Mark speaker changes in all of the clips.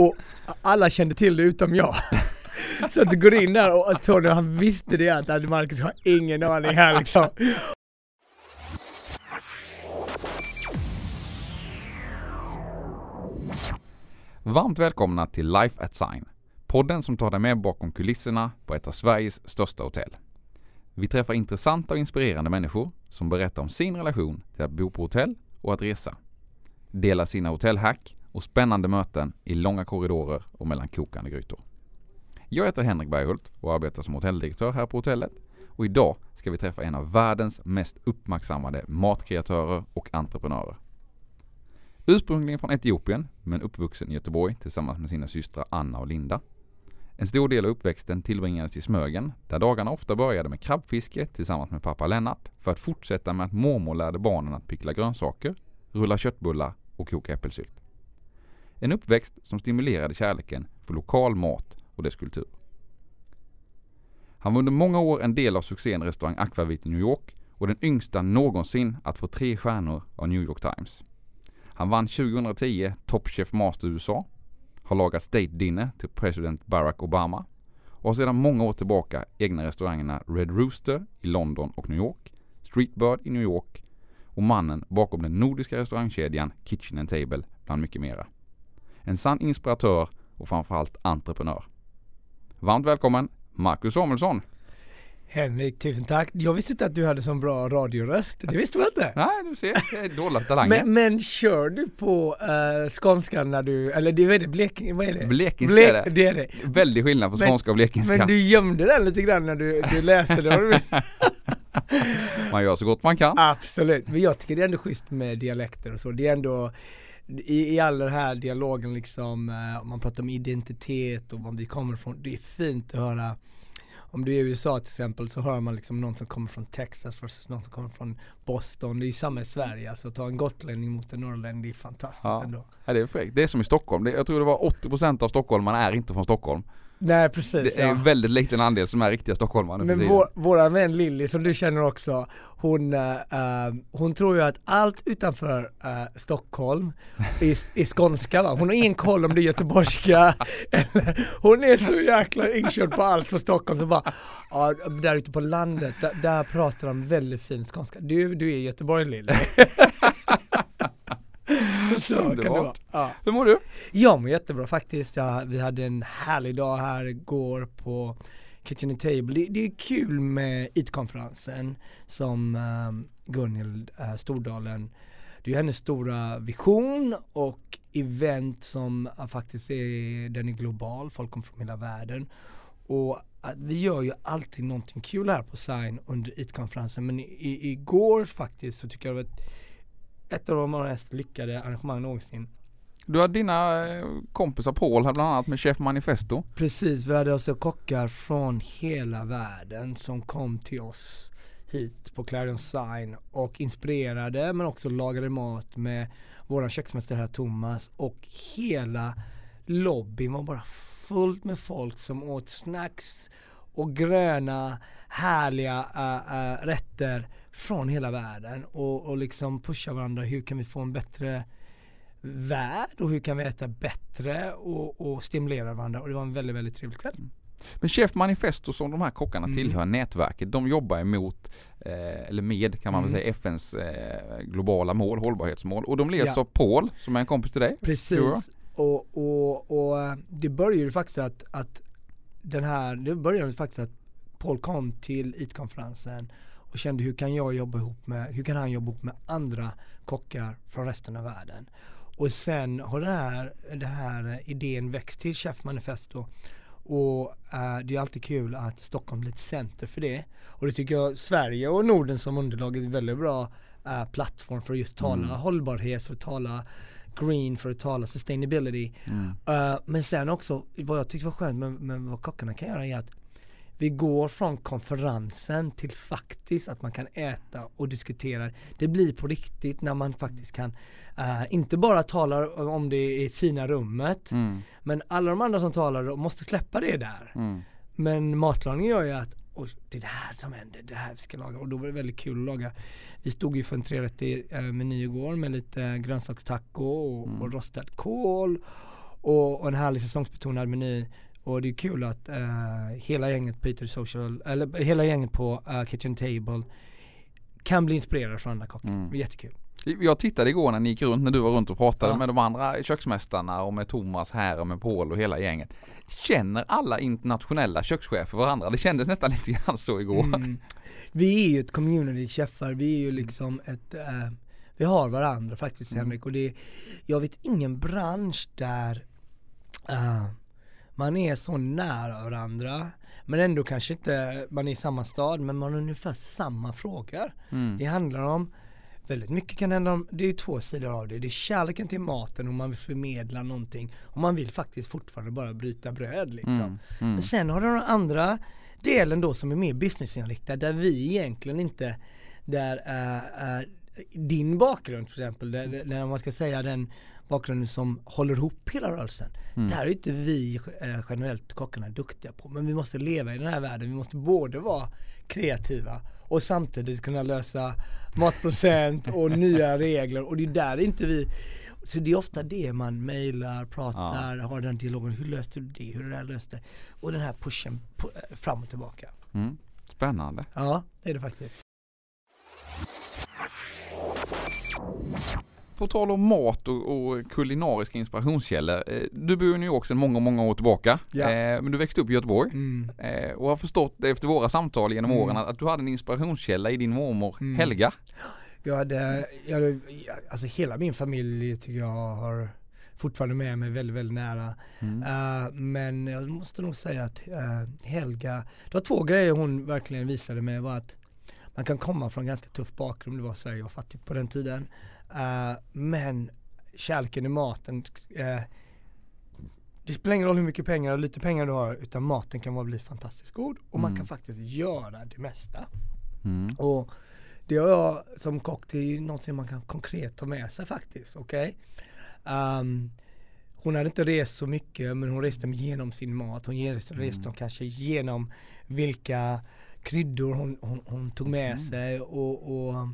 Speaker 1: Och alla kände till det utom jag. Så att du går in där och Tony han visste det att Marcus har ingen aning här liksom.
Speaker 2: Varmt välkomna till Life at Sign, podden som tar dig med bakom kulisserna på ett av Sveriges största hotell. Vi träffar intressanta och inspirerande människor som berättar om sin relation till att bo på hotell och att resa. Delar sina hotellhack och spännande möten i långa korridorer och mellan kokande grytor. Jag heter Henrik Berghult och arbetar som hotelldirektör här på hotellet och idag ska vi träffa en av världens mest uppmärksammade matkreatörer och entreprenörer. Ursprungligen från Etiopien, men uppvuxen i Göteborg tillsammans med sina systrar Anna och Linda. En stor del av uppväxten tillbringades i Smögen, där dagarna ofta började med krabbfiske tillsammans med pappa Lennart, för att fortsätta med att mormor lärde barnen att pickla grönsaker, rulla köttbullar och koka äppelsylt. En uppväxt som stimulerade kärleken för lokal mat och dess kultur. Han var under många år en del av succén restaurang Aquavit i New York och den yngsta någonsin att få tre stjärnor av New York Times. Han vann 2010 Top Chef Master USA, har lagat State Dinner till president Barack Obama och har sedan många år tillbaka egna restaurangerna Red Rooster i London och New York, Streetbird i New York och mannen bakom den nordiska restaurangkedjan Kitchen and Table bland mycket mera. En sann inspiratör och framförallt entreprenör. Varmt välkommen Marcus Samuelsson!
Speaker 1: Henrik, tusen tack. Jag visste inte att du hade så bra radioröst. Det visste man inte.
Speaker 2: Nej, du ser. Dåliga talanger.
Speaker 1: Men, men kör du på uh, skånska när du, eller det är det, Blekinge, vad är det?
Speaker 2: Blekingska Ble är det.
Speaker 1: det är det.
Speaker 2: Väldigt skillnad på skånska
Speaker 1: men,
Speaker 2: och blekingska.
Speaker 1: Men du gömde den lite grann när du, du läste det.
Speaker 2: man gör så gott man kan.
Speaker 1: Absolut, men jag tycker det är ändå schysst med dialekter och så. Det är ändå i, i all den här dialogen liksom, om man pratar om identitet och var vi kommer ifrån. Det är fint att höra om du är i USA till exempel så hör man liksom någon som kommer från Texas versus någon som kommer från Boston. Det är ju samma i Sverige. Alltså ta en gotlänning mot en norrlänning, det är fantastiskt
Speaker 2: ja.
Speaker 1: ändå.
Speaker 2: Ja, det är fräckt. Det är som i Stockholm. jag tror det var 80% av stockholmarna är inte från Stockholm.
Speaker 1: Nej precis.
Speaker 2: Det är ja. en väldigt liten andel som är riktiga stockholmare
Speaker 1: Men vår, våra vän Lilly som du känner också, hon, uh, hon tror ju att allt utanför uh, Stockholm är, är skånska va? Hon har ingen koll om det är göteborgska eller, Hon är så jäkla inkörd på allt från Stockholm så bara, ja där ute på landet, där, där pratar de väldigt fin skånska. Du, du är Göteborg Lilly.
Speaker 2: Så kan det vara. Ja. Hur mår du?
Speaker 1: Jag mår jättebra faktiskt. Ja, vi hade en härlig dag här igår på Kitchen and Table. Det, det är kul med IT-konferensen som um, Gunhild uh, Stordalen det är hennes stora vision och event som uh, faktiskt är, den är global, folk kommer från hela världen. Och uh, vi gör ju alltid någonting kul här på Sign under IT-konferensen men i, igår faktiskt så tycker jag det var ett ett av de mest lyckade arrangemang någonsin.
Speaker 2: Du har dina eh, kompisar Paul här bland annat med Chef Manifesto.
Speaker 1: Precis, vi hade alltså kockar från hela världen som kom till oss hit på Clarion Sign och inspirerade men också lagade mat med våran köksmästare här Thomas och hela lobbyn var bara fullt med folk som åt snacks och gröna härliga uh, uh, rätter från hela världen och, och liksom pusha varandra. Hur kan vi få en bättre värld och hur kan vi äta bättre och, och stimulera varandra och det var en väldigt, väldigt trevlig kväll. Mm.
Speaker 2: Men Chef Manifesto som de här kockarna mm. tillhör nätverket, de jobbar emot, eh, eller med kan man mm. väl säga, FNs eh, globala mål, hållbarhetsmål. Och de leds ja. av Paul som är en kompis till dig.
Speaker 1: Precis. Och, och, och eh, det började ju faktiskt att, att den här, det började faktiskt att Paul kom till IT-konferensen och kände hur kan jag jobba ihop med, hur kan han jobba ihop med andra kockar från resten av världen. Och sen har den här, den här idén växt till Chef Manifesto. Och uh, det är alltid kul att Stockholm blir ett center för det. Och det tycker jag Sverige och Norden som underlag är en väldigt bra uh, plattform för att just tala mm. hållbarhet, för att tala green, för att tala sustainability. Mm. Uh, men sen också, vad jag tyckte var skönt med, med vad kockarna kan göra är att vi går från konferensen till faktiskt att man kan äta och diskutera. Det blir på riktigt när man faktiskt kan uh, inte bara tala om det i fina rummet mm. men alla de andra som talar måste släppa det där. Mm. Men matlagning gör ju att och det är det här som händer, det här vi ska laga och då var det väldigt kul att laga. Vi stod ju för en trerättig uh, meny igår med lite grönsakstaco och, mm. och rostad kål och, och en härlig säsongsbetonad meny. Och det är kul att uh, hela gänget på Eater Social, eller hela gänget på uh, Kitchen Table kan bli inspirerade från andra kockar.
Speaker 2: Mm.
Speaker 1: Det är jättekul.
Speaker 2: Jag tittade igår när ni gick runt, när du var runt och pratade
Speaker 1: Ja.
Speaker 2: med de andra köksmästarna och med Thomas här och med Paul och hela gänget. Känner alla internationella kökschefer varandra? Det kändes nästan lite grann så igår.
Speaker 1: Mm. Vi är ju ett community chefar, vi är ju liksom ett, eh, vi har varandra faktiskt
Speaker 2: Mm.
Speaker 1: Henrik och det, jag vet ingen bransch där eh, man är så nära varandra men ändå kanske inte man är i samma stad men man har ungefär samma frågor.
Speaker 2: Mm.
Speaker 1: Det handlar om Väldigt mycket kan hända om, det är ju två sidor av det. Det är kärleken till maten och man vill förmedla någonting och man vill faktiskt fortfarande bara bryta bröd liksom.
Speaker 2: Mm. Mm.
Speaker 1: Men sen har du den andra delen då som är mer businessinriktad där vi egentligen inte, där äh, äh, din bakgrund till exempel, där, där man ska säga den bakgrunden som håller ihop hela rörelsen.
Speaker 2: Mm.
Speaker 1: Där är inte vi äh, generellt kockarna duktiga på. Men vi måste leva i den här världen. Vi måste både vara kreativa och samtidigt kunna lösa matprocent och nya regler och det är där inte vi så det är ofta det man mejlar, pratar, har den dialogen. Hur löste du det? Hur är det här löste? Och den här pushen eh, fram och tillbaka.
Speaker 2: Mm. Spännande.
Speaker 1: Ja, det är det faktiskt.
Speaker 2: På tal om mat och, och kulinariska inspirationskällor. eh, Du bor i New York sedan många, många år tillbaka.
Speaker 1: Ja.
Speaker 2: Eh, men du växte upp i Göteborg.
Speaker 1: Mm.
Speaker 2: Eh, och har förstått efter våra samtal genom
Speaker 1: Mm.
Speaker 2: åren att, du hade en inspirationskälla i din mormor
Speaker 1: Mm.
Speaker 2: Helga.
Speaker 1: Jag hade, jag alltså hela min familj tycker jag har fortfarande med mig väldigt, väldigt nära.
Speaker 2: Mm.
Speaker 1: Eh, men jag måste nog säga att eh, Helga, det var två grejer hon verkligen visade mig var att man kan komma från en ganska tuff bakgrund, det var Sverige var fattigt på den tiden. Eh, men kärleken i maten, eh, det spelar ingen roll hur mycket pengar och lite pengar du har utan maten kan bara bli fantastiskt god och man
Speaker 2: Mm.
Speaker 1: kan faktiskt göra det mesta.
Speaker 2: Mm.
Speaker 1: Och det har jag som kock, det är ju någonting man kan konkret ta med sig faktiskt. Okej? Ehm, hon hade inte rest så mycket men hon reste genom sin mat. Hon reste, reste kanske genom vilka kryddor hon, hon, hon tog med
Speaker 2: Mm.
Speaker 1: sig. Och, och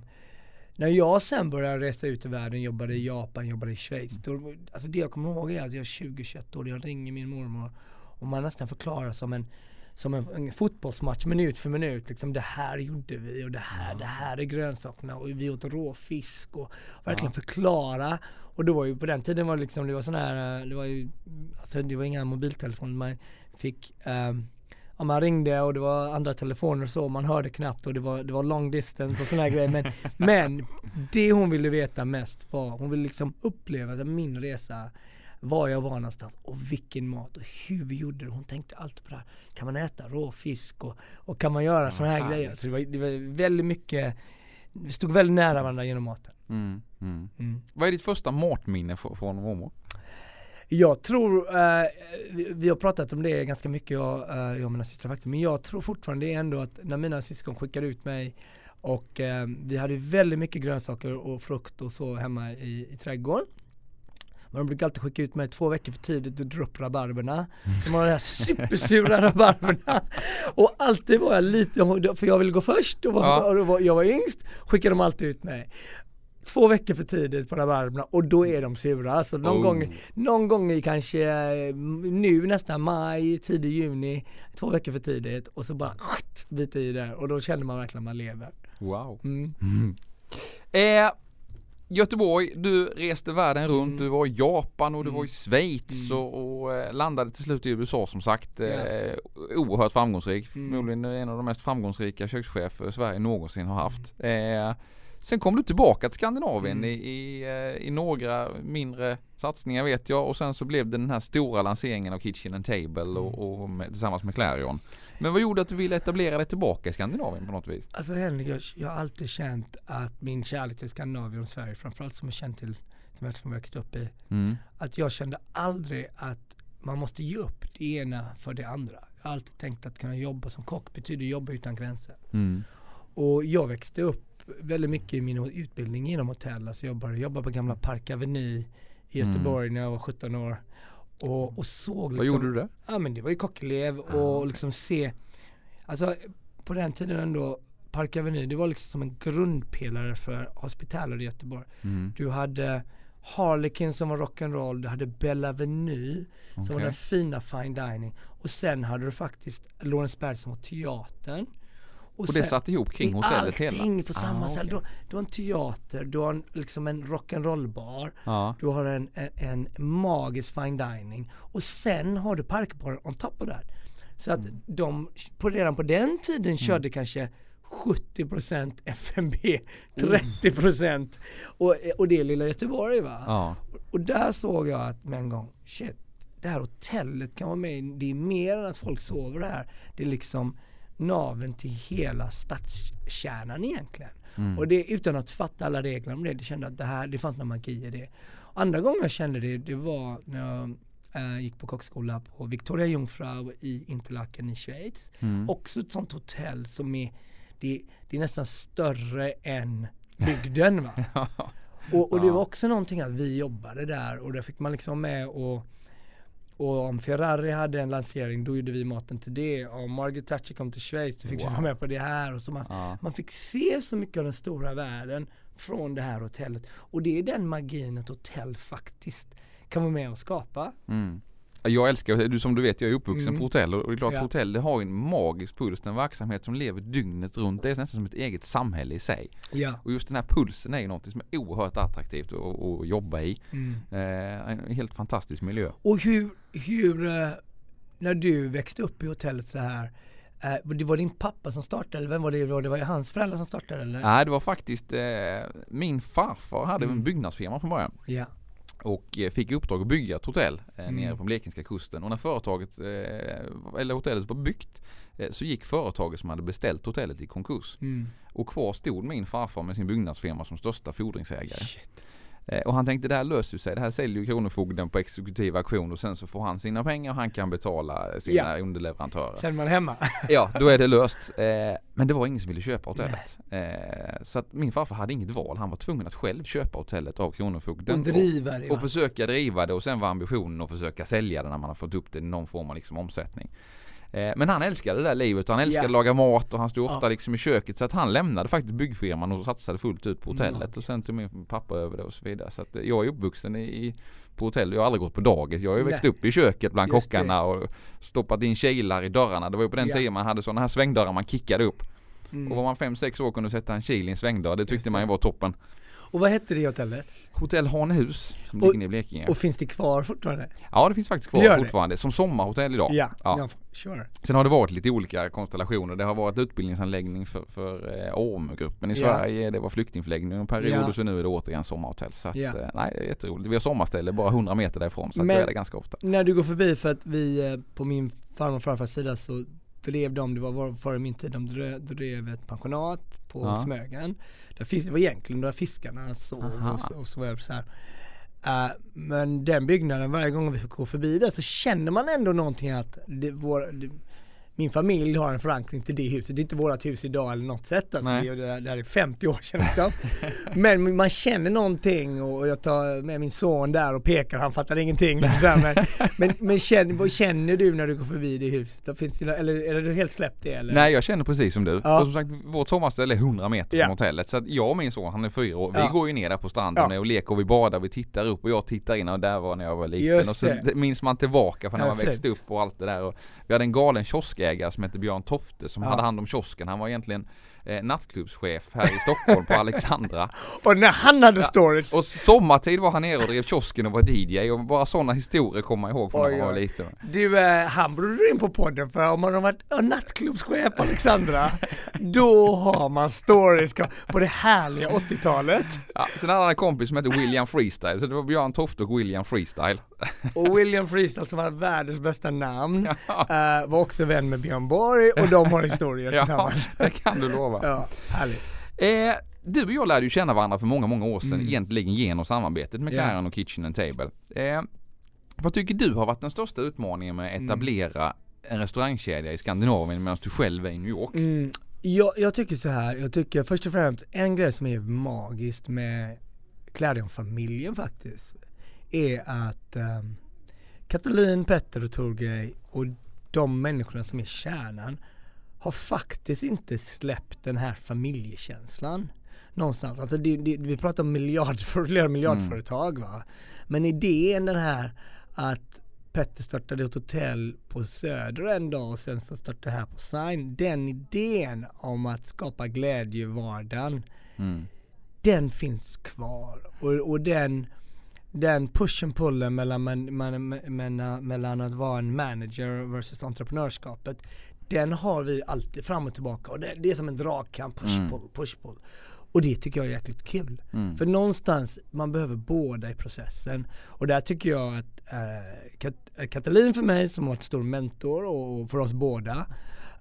Speaker 1: när jag sen började resa ut i världen, jobbade i Japan, jobbade i Schweiz. Då, alltså det jag kommer ihåg är att jag är 20-21 år, jag ringer min mormor och man nästan förklarar som en som en, en fotbollsmatch minut för minut. Liksom, det här gjorde vi och det här, det här är grönsakerna och vi åt råfisk och verkligen förklara. Och då var ju på den tiden var det liksom, det var sån här, eh, det var ju, alltså det var inga mobiltelefoner. Man fick, um, ja, man ringde och det var andra telefoner och så, man hörde knappt och det var, det var long distance och här grejer. Men, men det hon ville veta mest var, hon ville liksom uppleva min resa var jag var någonstans och vilken mat och hur vi gjorde det. Hon tänkte alltid på det här. Kan man äta råfisk och, och kan man göra sådana här
Speaker 2: härligt.
Speaker 1: grejer? Så det var, det var väldigt mycket, vi stod väldigt nära varandra genom maten.
Speaker 2: Mm. Mm.
Speaker 1: Mm.
Speaker 2: Vad är ditt första matminne från mormor?
Speaker 1: Jag tror, eh, vi, vi har pratat om det ganska mycket jag, eh, jag och mina systrar faktiskt, men jag tror fortfarande ändå att när mina syskon skickade ut mig och eh, vi hade väldigt mycket grönsaker och frukt och så hemma i, i trädgården. Men de brukar alltid skicka ut mig två veckor för tidigt och dra upp rabarberna. Som var de här supersura rabarberna. Och alltid var jag lite, för jag ville gå först och, var,
Speaker 2: Ja.
Speaker 1: och då var, jag var yngst, skickade de alltid ut mig. Två veckor för tidigt på rabarberna och då är de sura. Alltså någon,
Speaker 2: Oh.
Speaker 1: gång, någon gång i kanske eh, nu nästan maj, tidig juni, två veckor för tidigt och så bara bita i det och då känner man verkligen att man lever.
Speaker 2: Wow.
Speaker 1: Mm.
Speaker 2: Eh, Göteborg, du reste världen runt,
Speaker 1: Mm.
Speaker 2: du var i Japan och du
Speaker 1: Mm.
Speaker 2: var i Schweiz
Speaker 1: Mm.
Speaker 2: och, och eh, landade till slut i USA som sagt. Eh,
Speaker 1: Ja.
Speaker 2: Oerhört framgångsrik,
Speaker 1: Mm.
Speaker 2: förmodligen en av de mest framgångsrika kökschefer Sverige någonsin har haft.
Speaker 1: Mm.
Speaker 2: Eh, sen kom du tillbaka till Skandinavien
Speaker 1: Mm.
Speaker 2: i, i, eh, i några mindre satsningar vet jag och sen så blev det den här stora lanseringen av Kitchen and Table
Speaker 1: Mm.
Speaker 2: och, och med, tillsammans med Clarion. Men vad gjorde att du ville etablera dig tillbaka i Skandinavien på något vis?
Speaker 1: Alltså Henrik, jag, jag har alltid känt att min kärlek till Skandinavien och Sverige, framförallt som jag känt till, som jag liksom växt upp i,
Speaker 2: Mm.
Speaker 1: att jag kände aldrig att man måste ge upp det ena för det andra. Jag har alltid tänkt att kunna jobba som kock betyder jobba utan gränser.
Speaker 2: Mm.
Speaker 1: Och jag växte upp väldigt mycket i min utbildning inom hotell. Alltså jag började jobba på gamla Park Avenue i Göteborg när jag var 17 år. Och, och såg liksom,
Speaker 2: Vad gjorde du där?
Speaker 1: Ja men det var ju kockelev och liksom se, alltså på den tiden ändå, Park Avenue det var liksom som en grundpelare för hospitaler i Göteborg.
Speaker 2: Mm.
Speaker 1: Du hade Harlequin som var rock'n'roll, du hade Bella Venue som var den fina fine dining och sen hade du faktiskt Lorensberg som var teatern.
Speaker 2: Och det satt ihop kring hotellet hela?
Speaker 1: Allting på samma
Speaker 2: Ah,
Speaker 1: ställe.
Speaker 2: okej.
Speaker 1: Du, du har en teater, du har en, liksom en rock'n'roll-bar,
Speaker 2: Ja.
Speaker 1: du har en, en, en magisk fine dining och sen har du parkbaren on top of that. Så att
Speaker 2: Mm.
Speaker 1: de på, redan på den tiden körde kanske 70% FMB, 30% och, och det är lilla Göteborg va.
Speaker 2: Ja.
Speaker 1: Och där såg jag att med en gång, shit, det här hotellet kan vara med, det är mer än att folk sover här. Det är liksom naven till hela stadskärnan egentligen. Och det utan att fatta alla regler om det, det kände att det här, det fanns någon magi i det. Andra gången jag kände det, det var när jag eh, gick på kockskola på Victoria Jungfrau i Interlaken i Schweiz.
Speaker 2: Mm.
Speaker 1: Också ett sånt hotell som är, det, det är nästan större än bygden va. Och, och det
Speaker 2: Ja.
Speaker 1: var också någonting att vi jobbade där och där fick man liksom med och och om Ferrari hade en lansering då gjorde vi maten till det. Om Margaret Thatcher kom till Schweiz då fick vi
Speaker 2: Wow.
Speaker 1: vara med på det här. Och så man,
Speaker 2: Ja.
Speaker 1: man fick se så mycket av den stora världen från det här hotellet. Och det är den magin ett hotell faktiskt kan vara med och skapa.
Speaker 2: Mm. Ja, Jag älskar, du som du vet, jag är uppvuxen
Speaker 1: Mm.
Speaker 2: på hotell och det är klart
Speaker 1: Ja.
Speaker 2: hotell det har ju en magisk puls. Det är en verksamhet som lever dygnet runt. Det är nästan som ett eget samhälle i sig.
Speaker 1: Ja.
Speaker 2: Och just den här pulsen är ju något som är oerhört attraktivt att, att jobba i.
Speaker 1: Mm.
Speaker 2: Eh, en helt fantastisk miljö.
Speaker 1: Och hur, hur eh, när du växte upp i hotellet så här eh, det var din pappa som startade eller vem var det? Det var ju hans föräldrar som startade eller?
Speaker 2: Nej, det var faktiskt eh, min farfar hade
Speaker 1: Mm.
Speaker 2: en byggnadsfirma från början.
Speaker 1: Ja.
Speaker 2: Och eh, fick i uppdrag att bygga ett hotell eh,
Speaker 1: Mm.
Speaker 2: nere på blekingska kusten. Och när företaget, eh, eller hotellet var byggt eh, så gick företaget som hade beställt hotellet i konkurs.
Speaker 1: Mm.
Speaker 2: Och kvar stod min farfar med sin byggnadsfirma som största fordringsägare.
Speaker 1: Shit.
Speaker 2: Eh, och han tänkte det här löser sig. Det här säljer ju Kronofogden på exekutiv auktion och sen så får han sina pengar och han kan betala sina
Speaker 1: Ja.
Speaker 2: underleverantörer.
Speaker 1: Sen är man hemma.
Speaker 2: Ja, då är det löst. Eh, men det var ingen som ville köpa hotellet. Eh, så att min farfar hade inget val. Han var tvungen att själv köpa hotellet av Kronofogden.
Speaker 1: Och driva det
Speaker 2: och
Speaker 1: va?
Speaker 2: försöka driva det och sen var ambitionen att försöka sälja det när man har fått upp det i någon form av liksom omsättning. Eh, Men han älskade det där livet han älskade
Speaker 1: Ja.
Speaker 2: att laga mat och han stod ofta liksom i köket så att han lämnade faktiskt byggfirman och satsade fullt ut på hotellet
Speaker 1: Magisk.
Speaker 2: och sen tog min pappa över det och så vidare. Så att eh, jag är uppvuxen i, på hotell. Jag har aldrig gått på dagis. Jag har ju
Speaker 1: Nej.
Speaker 2: växt upp i köket bland
Speaker 1: Just
Speaker 2: kockarna och stoppat in kilar i dörrarna. Det var ju på den
Speaker 1: Ja.
Speaker 2: tiden man hade sådana här svängdörrar man kickade upp.
Speaker 1: Mm.
Speaker 2: Och var man 5-6 år kunde sätta en kil i en svängdörr. Det
Speaker 1: Just
Speaker 2: tyckte
Speaker 1: det.
Speaker 2: man ju var toppen.
Speaker 1: Och vad hette det hotellet?
Speaker 2: Hotell Hanehus som
Speaker 1: Och-
Speaker 2: ligger i Blekinge.
Speaker 1: Och finns det kvar fortfarande?
Speaker 2: Ja det finns faktiskt
Speaker 1: Det
Speaker 2: kvar
Speaker 1: det.
Speaker 2: fortfarande som sommarhotell idag.
Speaker 1: Ja,
Speaker 2: Ja.
Speaker 1: Sure.
Speaker 2: Sen har det varit lite olika konstellationer. Det har varit utbildningsanläggning för, för eh, AMU-gruppen i
Speaker 1: Ja.
Speaker 2: Sverige. Det var flyktingförläggning en period
Speaker 1: Ja.
Speaker 2: och så nu är det återigen sommarhotell. Så att,
Speaker 1: Ja.
Speaker 2: eh, nej, det är jätteroligt. Vi har sommarställe bara 100 meter därifrån så att
Speaker 1: Men-
Speaker 2: det är det ganska ofta.
Speaker 1: När du går förbi för att vi eh, på min farmor och farfars sida så drev de, det var före min tid, de drev, drev ett pensionat på
Speaker 2: Ja.
Speaker 1: Smögen. Där finns, det var egentligen där fiskarna sov och, så- och så, så här. Eh, men den byggnaden, varje gång vi får gå förbi där så känner man ändå någonting att det, vår, det, min familj har en förankring till det huset. Det är inte vårt hus idag eller något sätt. Alltså,
Speaker 2: Nej.
Speaker 1: det, är- det här är 50 år sedan liksom. Men man känner någonting och jag tar med min son där och pekar, han fattar ingenting. Liksom. Men, men, men känner, vad känner du när du går förbi det huset? Då Finns det, eller är du helt släppt det? Eller?
Speaker 2: Nej jag känner precis som du.
Speaker 1: Ja.
Speaker 2: Och som sagt vårt sommarställe är 100 meter
Speaker 1: Ja.
Speaker 2: från hotellet. Så att jag och min son, han är fyra år, vi
Speaker 1: Ja.
Speaker 2: går ju ner där på stranden
Speaker 1: Ja.
Speaker 2: och leker och vi badar, vi tittar upp och jag tittar in och där var när jag var liten.
Speaker 1: Just
Speaker 2: och så
Speaker 1: det.
Speaker 2: minns man tillbaka från när man växte upp och allt det där. Och vi hade en galen kioskägare som hette Björn Tofte som
Speaker 1: Ja.
Speaker 2: hade hand om kiosken. Han var egentligen eh, nattklubbschef här i Stockholm på Alexandra.
Speaker 1: Och när han hade stories.
Speaker 2: Och sommartid var han nere och drev kiosken och var DJ och bara sådana historier kommer man ihåg från när man var liten.
Speaker 1: Du, eh, han borde du in på podden för om man har varit ja, nattklubbschef på Alexandra, då har man stories på det härliga 80-talet.
Speaker 2: Ja, sen hade han en kompis som hette William Freestyle, så det var Björn Tofte och William Freestyle.
Speaker 1: Och William Freestyle som har världens bästa namn, eh, var också vän med Björn Borg och de har historier
Speaker 2: Ja,
Speaker 1: tillsammans.
Speaker 2: det kan du lova.
Speaker 1: Ja, härligt.
Speaker 2: Eh, du och jag lärde ju känna varandra för många, många år sedan
Speaker 1: Mm.
Speaker 2: egentligen genom samarbetet med. Karen och Kitchen and Table. Eh, vad tycker du har varit den största utmaningen med att
Speaker 1: Mm.
Speaker 2: etablera en restaurangkedja i Skandinavien medan du själv är i New York?
Speaker 1: Mm, jag, jag tycker så här, jag tycker först och främst en grej som är magiskt med Klädion-familjen faktiskt är att um, Katalin, Petter och Torgej och de människorna som är kärnan har faktiskt inte släppt den här familjekänslan. Någonstans. Alltså det, det, vi pratar om miljard, flera miljardföretag va. Men idén den här att Petter startade ett hotell på Söder en dag och sen så startade det här på Sign. Den idén om att skapa glädje i vardagen.
Speaker 2: Mm.
Speaker 1: Den finns kvar. Och, och den, den pushen pullen mellan, man, mellan, mellan att vara en manager versus entreprenörskapet. Den har vi alltid fram och tillbaka och det, det är som en dragkamp, push
Speaker 2: Mm.
Speaker 1: pull, push pull. Och det tycker jag är jäkligt kul.
Speaker 2: Mm.
Speaker 1: För någonstans, man behöver båda i processen. Och där tycker jag att eh, Kat- eh, Katalin för mig som har varit stor mentor och, för oss båda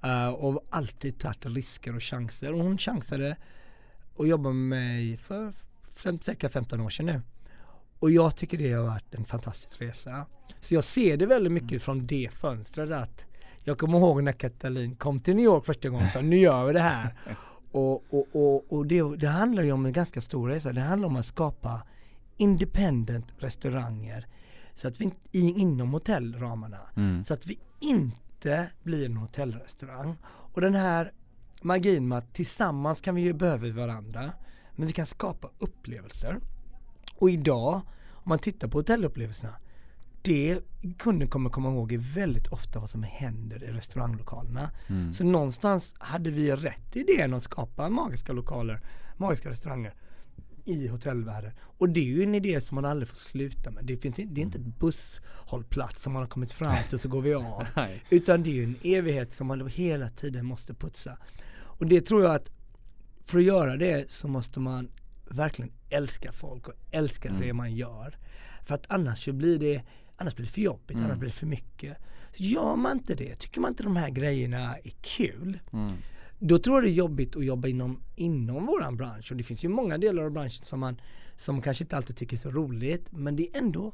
Speaker 1: eh, och alltid tagit risker och chanser. Och hon chansade och jobbade med mig för fem, cirka 15 år sedan nu. Och jag tycker det har varit en fantastisk resa. Så jag ser det väldigt mycket från det fönstret att jag kommer ihåg när Katalin kom till New York första gången och sa nu gör vi det här. Och, och, och, och det, det handlar ju om en ganska stor resa. Det handlar om att skapa independent restauranger så att vi inom hotellramarna.
Speaker 2: Mm.
Speaker 1: Så att vi inte blir en hotellrestaurang. Och den här magin med att tillsammans kan vi ju behöva varandra. Men vi kan skapa upplevelser. Och idag, om man tittar på hotellupplevelserna. Det kunden kommer komma ihåg är väldigt ofta vad som händer i restauranglokalerna.
Speaker 2: Mm.
Speaker 1: Så någonstans hade vi rätt idén att skapa magiska lokaler, magiska restauranger i hotellvärlden. Och det är ju en idé som man aldrig får sluta med. Det, finns, in- det är inte ett busshållplats som man har kommit fram till så går vi av. Utan det är ju en evighet som man hela tiden måste putsa. Och det tror jag att för att göra det så måste man verkligen älska folk och älska
Speaker 2: Mm.
Speaker 1: det man gör. För att annars så blir det, annars blir det för jobbigt,
Speaker 2: Mm.
Speaker 1: annars blir det för mycket. Så gör man inte det, tycker man inte de här grejerna är kul,
Speaker 2: Mm.
Speaker 1: då tror jag det är jobbigt att jobba inom, inom våran bransch. Och det finns ju många delar av branschen som man som kanske inte alltid tycker är så roligt. Men det är ändå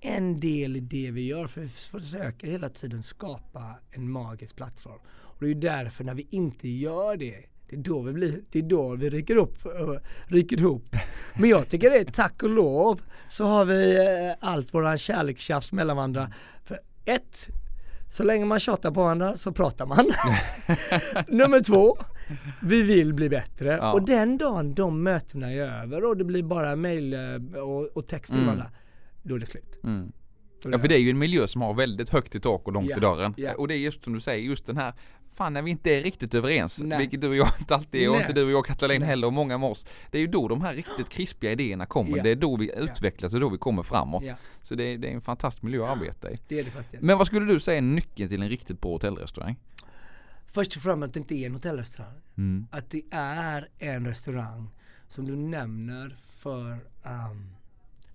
Speaker 1: en del i det vi gör. För vi försöker hela tiden skapa en magisk plattform. Och det är ju därför när vi inte gör det det är då vi, blir, det är då vi ryker, upp, uh, ryker ihop. Men jag tycker det är tack och lov så har vi eh, allt våran kärlekstjafs mellan varandra. För ett, så länge man tjatar på varandra så pratar man. Nummer två, vi vill bli bättre.
Speaker 2: Ja.
Speaker 1: Och den dagen de mötena är över och det blir bara mail eh, och, och text till
Speaker 2: Mm.
Speaker 1: varandra, då är det slut.
Speaker 2: Mm. Ja för det är ju en miljö som har väldigt högt i tak och långt
Speaker 1: Ja,
Speaker 2: i dörren.
Speaker 1: ja.
Speaker 2: Och det är just som du säger, just den här Fan när vi inte är riktigt överens,
Speaker 1: Nej.
Speaker 2: vilket du och jag inte alltid är och inte du och jag Katalin
Speaker 1: Nej.
Speaker 2: heller och många med oss. Det är ju då de här riktigt krispiga idéerna kommer.
Speaker 1: Ja.
Speaker 2: Det är då vi utvecklas och då vi kommer framåt.
Speaker 1: Ja,
Speaker 2: Så det är, det är en fantastisk miljö att arbeta i.
Speaker 1: det är det faktiskt.
Speaker 2: Men vad skulle du säga är nyckeln till en riktigt bra hotellrestaurang?
Speaker 1: Först och främst att det inte är en hotellrestaurang.
Speaker 2: Mm.
Speaker 1: Att det är en restaurang som du nämner för um,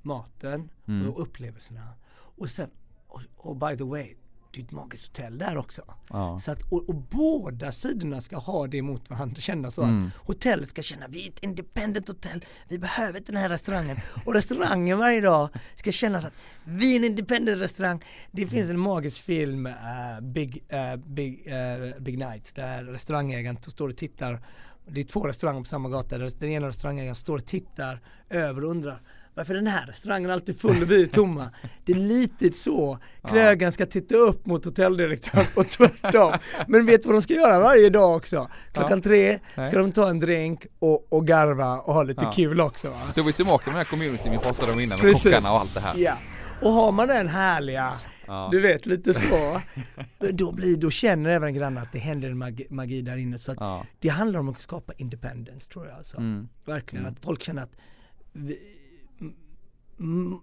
Speaker 1: maten
Speaker 2: Mm.
Speaker 1: och upplevelserna. Och sen, och, och by the way, det är ett magiskt hotell där också.
Speaker 2: Ja.
Speaker 1: Så att, och, och båda sidorna ska ha det mot varandra, känna så
Speaker 2: Mm.
Speaker 1: att hotellet ska känna vi är ett independent hotell, vi behöver inte den här restaurangen. Och restaurangen varje dag ska känna så att vi är en independent restaurang. Det finns en magisk film, eh, Big, eh, Big, eh, Big Nights, där restaurangägaren står och tittar. Det är två restauranger på samma gata, där den ena restaurangägaren står och tittar över och undrar varför är den här restaurangen alltid full och vi är tomma? Det är lite så krögaren ska titta upp mot hotelldirektören och tvärtom. Men vet du vad de ska göra varje dag också? Klockan tre ska de ta en drink och, och garva och ha lite kul också. Va?
Speaker 2: Då är vi tillbaka med den här communityn vi pratade om innan med
Speaker 1: Precis.
Speaker 2: kockarna och allt det här.
Speaker 1: Ja. Och har man den härliga, du vet lite så, då, blir, då känner även grannar att det händer en magi, magi där inne. Så det handlar om att skapa independence tror jag. Alltså.
Speaker 2: Mm.
Speaker 1: Verkligen,
Speaker 2: Mm.
Speaker 1: att folk känner att vi,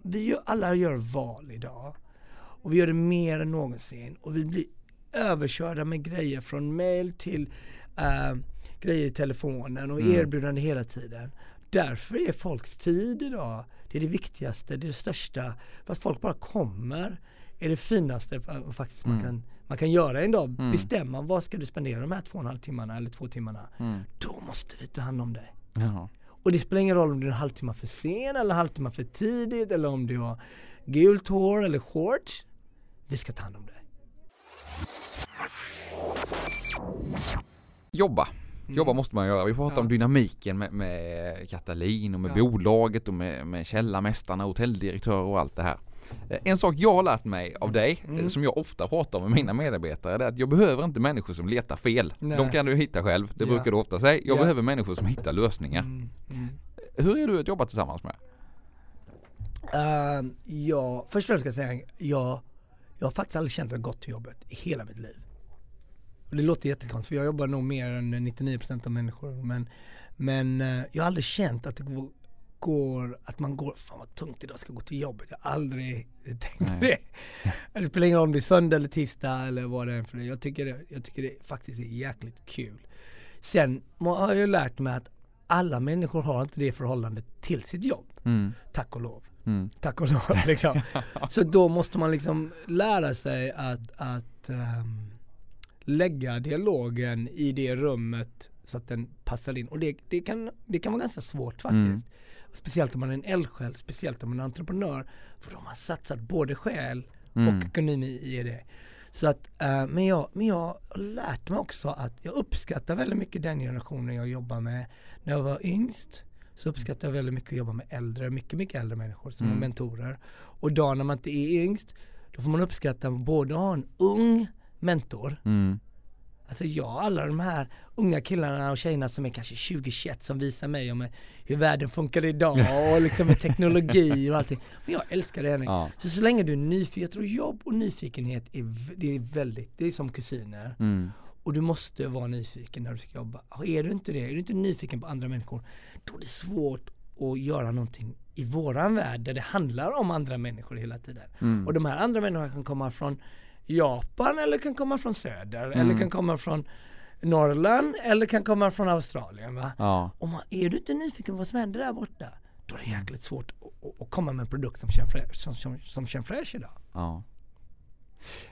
Speaker 1: vi gör, alla gör val idag. Och vi gör det mer än någonsin. Och vi blir överkörda med grejer från mail till eh, grejer i telefonen och
Speaker 2: Mm.
Speaker 1: erbjudande hela tiden. Därför är folks tid idag, det är det viktigaste, det är det största. För att folk bara kommer är det finaste fa- faktiskt man,
Speaker 2: Mm.
Speaker 1: kan, man kan göra en dag.
Speaker 2: Mm.
Speaker 1: Bestämma vad ska du spendera de här två och en halv timmarna eller två timmarna.
Speaker 2: Mm.
Speaker 1: Då måste vi ta hand om dig.
Speaker 2: Jaha.
Speaker 1: Och det spelar ingen roll om du är en halvtimme för sen eller en halvtimme för tidigt eller om du har gult hår eller shorts. Vi ska ta hand om dig.
Speaker 2: Jobba. Jobba
Speaker 1: Mm.
Speaker 2: måste man göra. Vi pratar
Speaker 1: Ja.
Speaker 2: om dynamiken med, med Katalin och med
Speaker 1: Ja.
Speaker 2: bolaget och med, med källarmästarna, hotelldirektörer och allt det här. Eh, En sak jag har lärt mig av dig, eh,
Speaker 1: Mm.
Speaker 2: som jag ofta pratar med mina medarbetare, det är att jag behöver inte människor som letar fel.
Speaker 1: Nej.
Speaker 2: De kan du hitta själv, det
Speaker 1: Ja.
Speaker 2: brukar du ofta säga. Jag
Speaker 1: Ja.
Speaker 2: behöver människor som hittar lösningar.
Speaker 1: Mm, mm.
Speaker 2: Hur är du att jobba tillsammans med?
Speaker 1: Uh, ja, först och främst ska jag säga, jag, jag har faktiskt aldrig känt det gott till jobbet i hela mitt liv. Och det låter jättekonstigt för jag jobbar nog mer än 99% av människor. Men, men eh, jag har aldrig känt att det går, att man går, fan vad tungt idag, ska gå till jobbet. Jag har aldrig tänkt
Speaker 2: Nej.
Speaker 1: det. Det spelar ingen roll om det är söndag eller tisdag eller vad det är för det. Jag tycker det, jag tycker det faktiskt är jäkligt kul. Sen har jag ju lärt mig att alla människor har inte det förhållandet till sitt jobb.
Speaker 2: Mm.
Speaker 1: Tack och lov.
Speaker 2: Mm.
Speaker 1: Tack och lov liksom. Så då måste man liksom lära sig att, att ehm, lägga dialogen i det rummet så att den passar in. Och det, det, kan, det kan vara ganska svårt faktiskt.
Speaker 2: Mm.
Speaker 1: Speciellt om man är en eldsjäl, speciellt om man är entreprenör. För de har satsat både själ
Speaker 2: Mm.
Speaker 1: och ekonomi i det. Så att, eh, men, jag, men jag har lärt mig också att jag uppskattar väldigt mycket den generationen jag jobbar med. När jag var yngst så uppskattar jag väldigt mycket att jobba med äldre, mycket, mycket äldre människor som
Speaker 2: Mm.
Speaker 1: är mentorer. Och då när man inte är yngst, då får man uppskatta både att ha en ung mentor
Speaker 2: Mm.
Speaker 1: Alltså jag, alla de här unga killarna och tjejerna som är kanske 20-21 som visar mig om hur världen funkar idag och liksom med teknologi och allting. Men jag älskar det Henrik.
Speaker 2: Ja.
Speaker 1: Så så länge du är nyfiken, jag tror jobb och nyfikenhet är, det är väldigt, det är som kusiner.
Speaker 2: Mm.
Speaker 1: Och du måste vara nyfiken när du ska jobba. Är du inte det, är du inte nyfiken på andra människor, då är det svårt att göra någonting i våran värld där det handlar om andra människor hela tiden.
Speaker 2: Mm.
Speaker 1: Och de här andra människorna kan komma från Japan eller kan komma från söder
Speaker 2: Mm.
Speaker 1: eller kan komma från Norrland eller kan komma från Australien. Va?
Speaker 2: Ja.
Speaker 1: Och man, är du inte nyfiken på vad som händer där borta, då är det jäkligt svårt att, komma med en produkt som känns fräsch, som, som, som känns fräsch idag.
Speaker 2: Ja.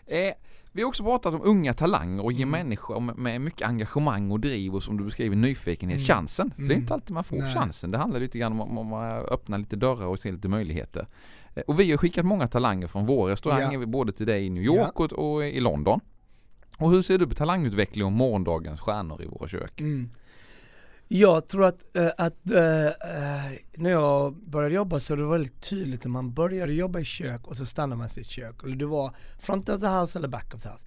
Speaker 2: Eh, vi har också pratat om unga talanger och ge
Speaker 1: Mm.
Speaker 2: människor med, mycket engagemang och driv och som du beskriver nyfikenhet
Speaker 1: Mm.
Speaker 2: chansen. För det är
Speaker 1: Mm.
Speaker 2: inte alltid man får
Speaker 1: Nej.
Speaker 2: chansen. Det handlar lite grann om, om att öppna lite dörrar och se lite möjligheter. Eh, och vi har skickat många talanger från vår restaurang
Speaker 1: Ja.
Speaker 2: både till dig i New York och, och i London. Och hur ser du på talangutveckling och morgondagens stjärnor i våra kök?
Speaker 1: Mm. Jag tror att, eh, att eh, när jag började jobba så var det väldigt tydligt när man började jobba i kök och så stannar man i sitt kök. Eller det var front of the house eller back of the house.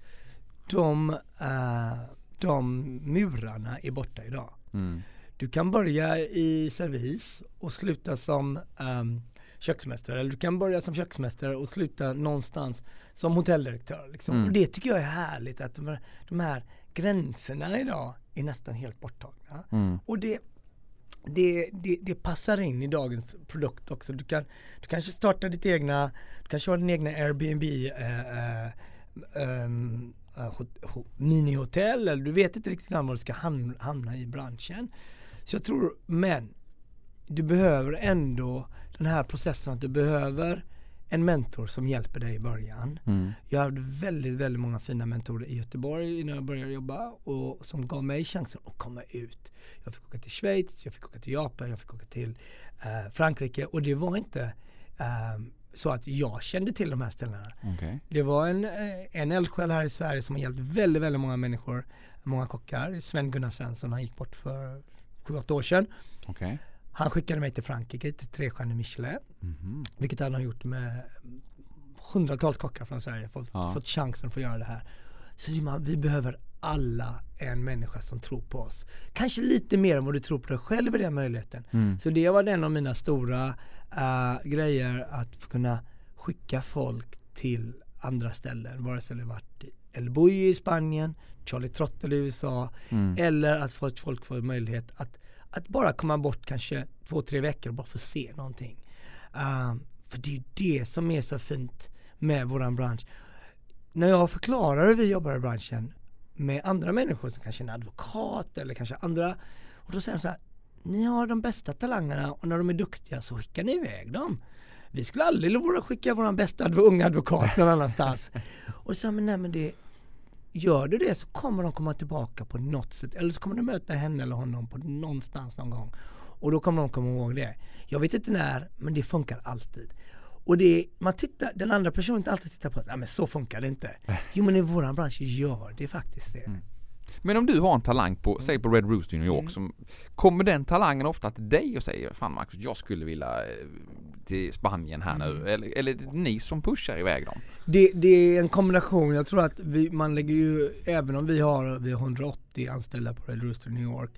Speaker 1: De, eh, de murarna är borta idag.
Speaker 2: Mm.
Speaker 1: Du kan börja i servis och sluta som um, köksmästare eller du kan börja som köksmästare och sluta någonstans som hotelldirektör. Liksom.
Speaker 2: Mm.
Speaker 1: Och det tycker jag är härligt att de här, de här gränserna idag är nästan helt borttagna.
Speaker 2: Mm.
Speaker 1: Och det, det, det, det passar in i dagens produkt också. Du, kan, du kanske startar ditt egna, du kanske har din egna Airbnb eh, eh, ho- minihotell eller du vet inte riktigt var du ska ham- hamna i branschen. Så jag tror, men du behöver ändå den här processen att du behöver en mentor som hjälper dig i början.
Speaker 2: Mm.
Speaker 1: Jag hade väldigt, väldigt många fina mentorer i Göteborg innan jag började jobba och som gav mig chansen att komma ut. Jag fick åka till Schweiz, jag fick åka till Japan, jag fick åka till eh, Frankrike och det var inte eh, så att jag kände till de här ställena.
Speaker 2: Okej.
Speaker 1: Det var en, eh, en eldsjäl här i Sverige som har hjälpt väldigt, väldigt många människor, många kockar. Sven-Gunnar Svensson, han gick bort för 7-8 år sedan.
Speaker 2: Okej.
Speaker 1: Han skickade mig till Frankrike, till trestjärnig Michelin.
Speaker 2: Mhm.
Speaker 1: Vilket han har gjort med hundratals kockar från Sverige. Fått,
Speaker 2: Ja.
Speaker 1: fått chansen att få göra det här. Så vi, man, vi behöver alla en människa som tror på oss. Kanske lite mer än vad du tror på dig själv i den möjligheten.
Speaker 2: Mm.
Speaker 1: Så det var en av mina stora eh, grejer att kunna skicka folk till andra ställen. Vare sig det varit El Bulli i Spanien, Charlie Trottel i USA
Speaker 2: Mm.
Speaker 1: eller att få folk får möjlighet att, att bara komma bort kanske två, tre veckor och bara få se någonting. Uh, för det är ju det som är så fint med våran bransch. När jag förklarar hur vi jobbar i branschen med andra människor som kanske är en advokat eller kanske andra och då säger de så här ni har de bästa talangerna och när de är duktiga så skickar ni iväg dem. Vi skulle aldrig våga skicka våran bästa adv- unga advokat någon annanstans. och så men nej men det Gör du det så kommer de komma tillbaka på något sätt eller så kommer du möta henne eller honom på någonstans någon gång. Och då kommer de komma ihåg det. Jag vet inte när men det funkar alltid. Och det, man tittar, den andra personen inte alltid tittar på att ja, men så funkar det inte. Jo men i våran bransch gör det faktiskt det.
Speaker 2: Mm. Men om du har en talang på, säg på Red Rooster i New York,
Speaker 1: Mm.
Speaker 2: som, kommer den talangen ofta till dig och säger Fan Marcus, jag skulle vilja eh, till Spanien här
Speaker 1: Mm.
Speaker 2: nu. Eller, eller ni som pushar iväg dem?
Speaker 1: Det, det är en kombination. Jag tror att vi, man lägger ju, även om vi har, vi har 180 anställda på Red Rooster New York,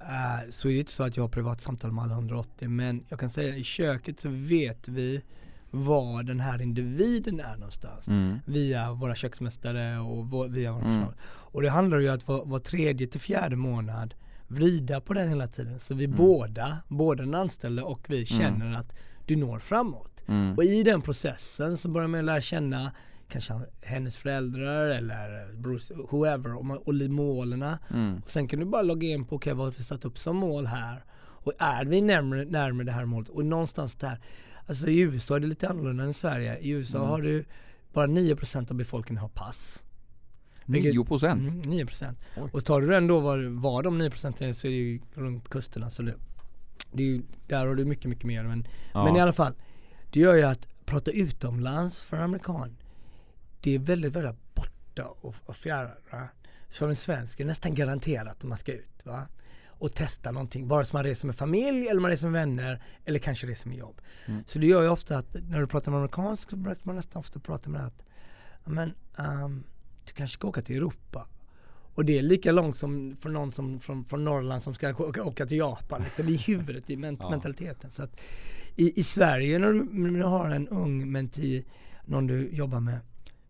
Speaker 1: eh, så är det inte så att jag har privat samtal med alla 180. Men jag kan säga i köket så vet vi var den här individen är någonstans.
Speaker 2: Mm.
Speaker 1: Via våra köksmästare och vår, via våra
Speaker 2: Mm.
Speaker 1: personal. Och det handlar ju om att var, var tredje till fjärde månad vrida på den hela tiden. Så vi
Speaker 2: Mm.
Speaker 1: båda, både den anställde och vi känner att du når framåt.
Speaker 2: Mm.
Speaker 1: Och i den processen så börjar man lära känna kanske hennes föräldrar eller Bruce, whoever och, man- och målen.
Speaker 2: Mm.
Speaker 1: Och sen kan du bara logga in på okej vad har vi satt upp som mål här. Och är vi närmare, närmare det här målet och någonstans där. Alltså i USA är det lite annorlunda än i Sverige. I USA
Speaker 2: Mm.
Speaker 1: har du bara 9% av befolkningen har pass. Vilket-
Speaker 2: 9 procent?
Speaker 1: Mm, 9%.
Speaker 2: Oj.
Speaker 1: Och tar du den då var, var de 9% är så är det ju runt kusterna. Så det, det är ju, där har du mycket, mycket mer. Men,
Speaker 2: Ja.
Speaker 1: men i alla fall, det gör ju att prata utomlands för en amerikan, det är väldigt, väldigt borta och, och fjärran. Som en svensk är nästan garanterat att man ska ut va? Och testa någonting. Vare sig man reser med familj eller man reser med vänner eller kanske reser med jobb.
Speaker 2: Mm.
Speaker 1: Så det gör ju ofta att när du pratar med amerikansk så brukar man nästan ofta prata med att "Ja, men, ehm, du kanske ska åka till Europa. Och det är lika långt som för någon som från, från Norrland som ska åka, åka till Japan. Liksom, I huvudet, i ment-
Speaker 2: Ja.
Speaker 1: mentaliteten. Så att i, I Sverige när du, när du har en ung menti, någon du jobbar med,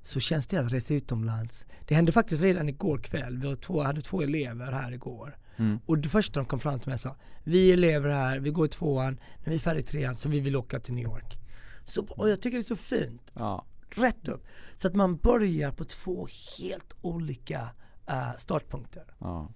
Speaker 1: så känns det att resa utomlands. Det hände faktiskt redan igår kväll. Vi två, hade två elever här igår.
Speaker 2: Mm.
Speaker 1: Och det första de kom fram till mig sa, vi elever här, vi går i tvåan, när vi är färdiga i trean så vi vill åka till New York. Så, och jag tycker det är så fint
Speaker 2: Ja.
Speaker 1: rätt upp. Så att man börjar på två helt olika eh, startpunkter.
Speaker 2: Ja.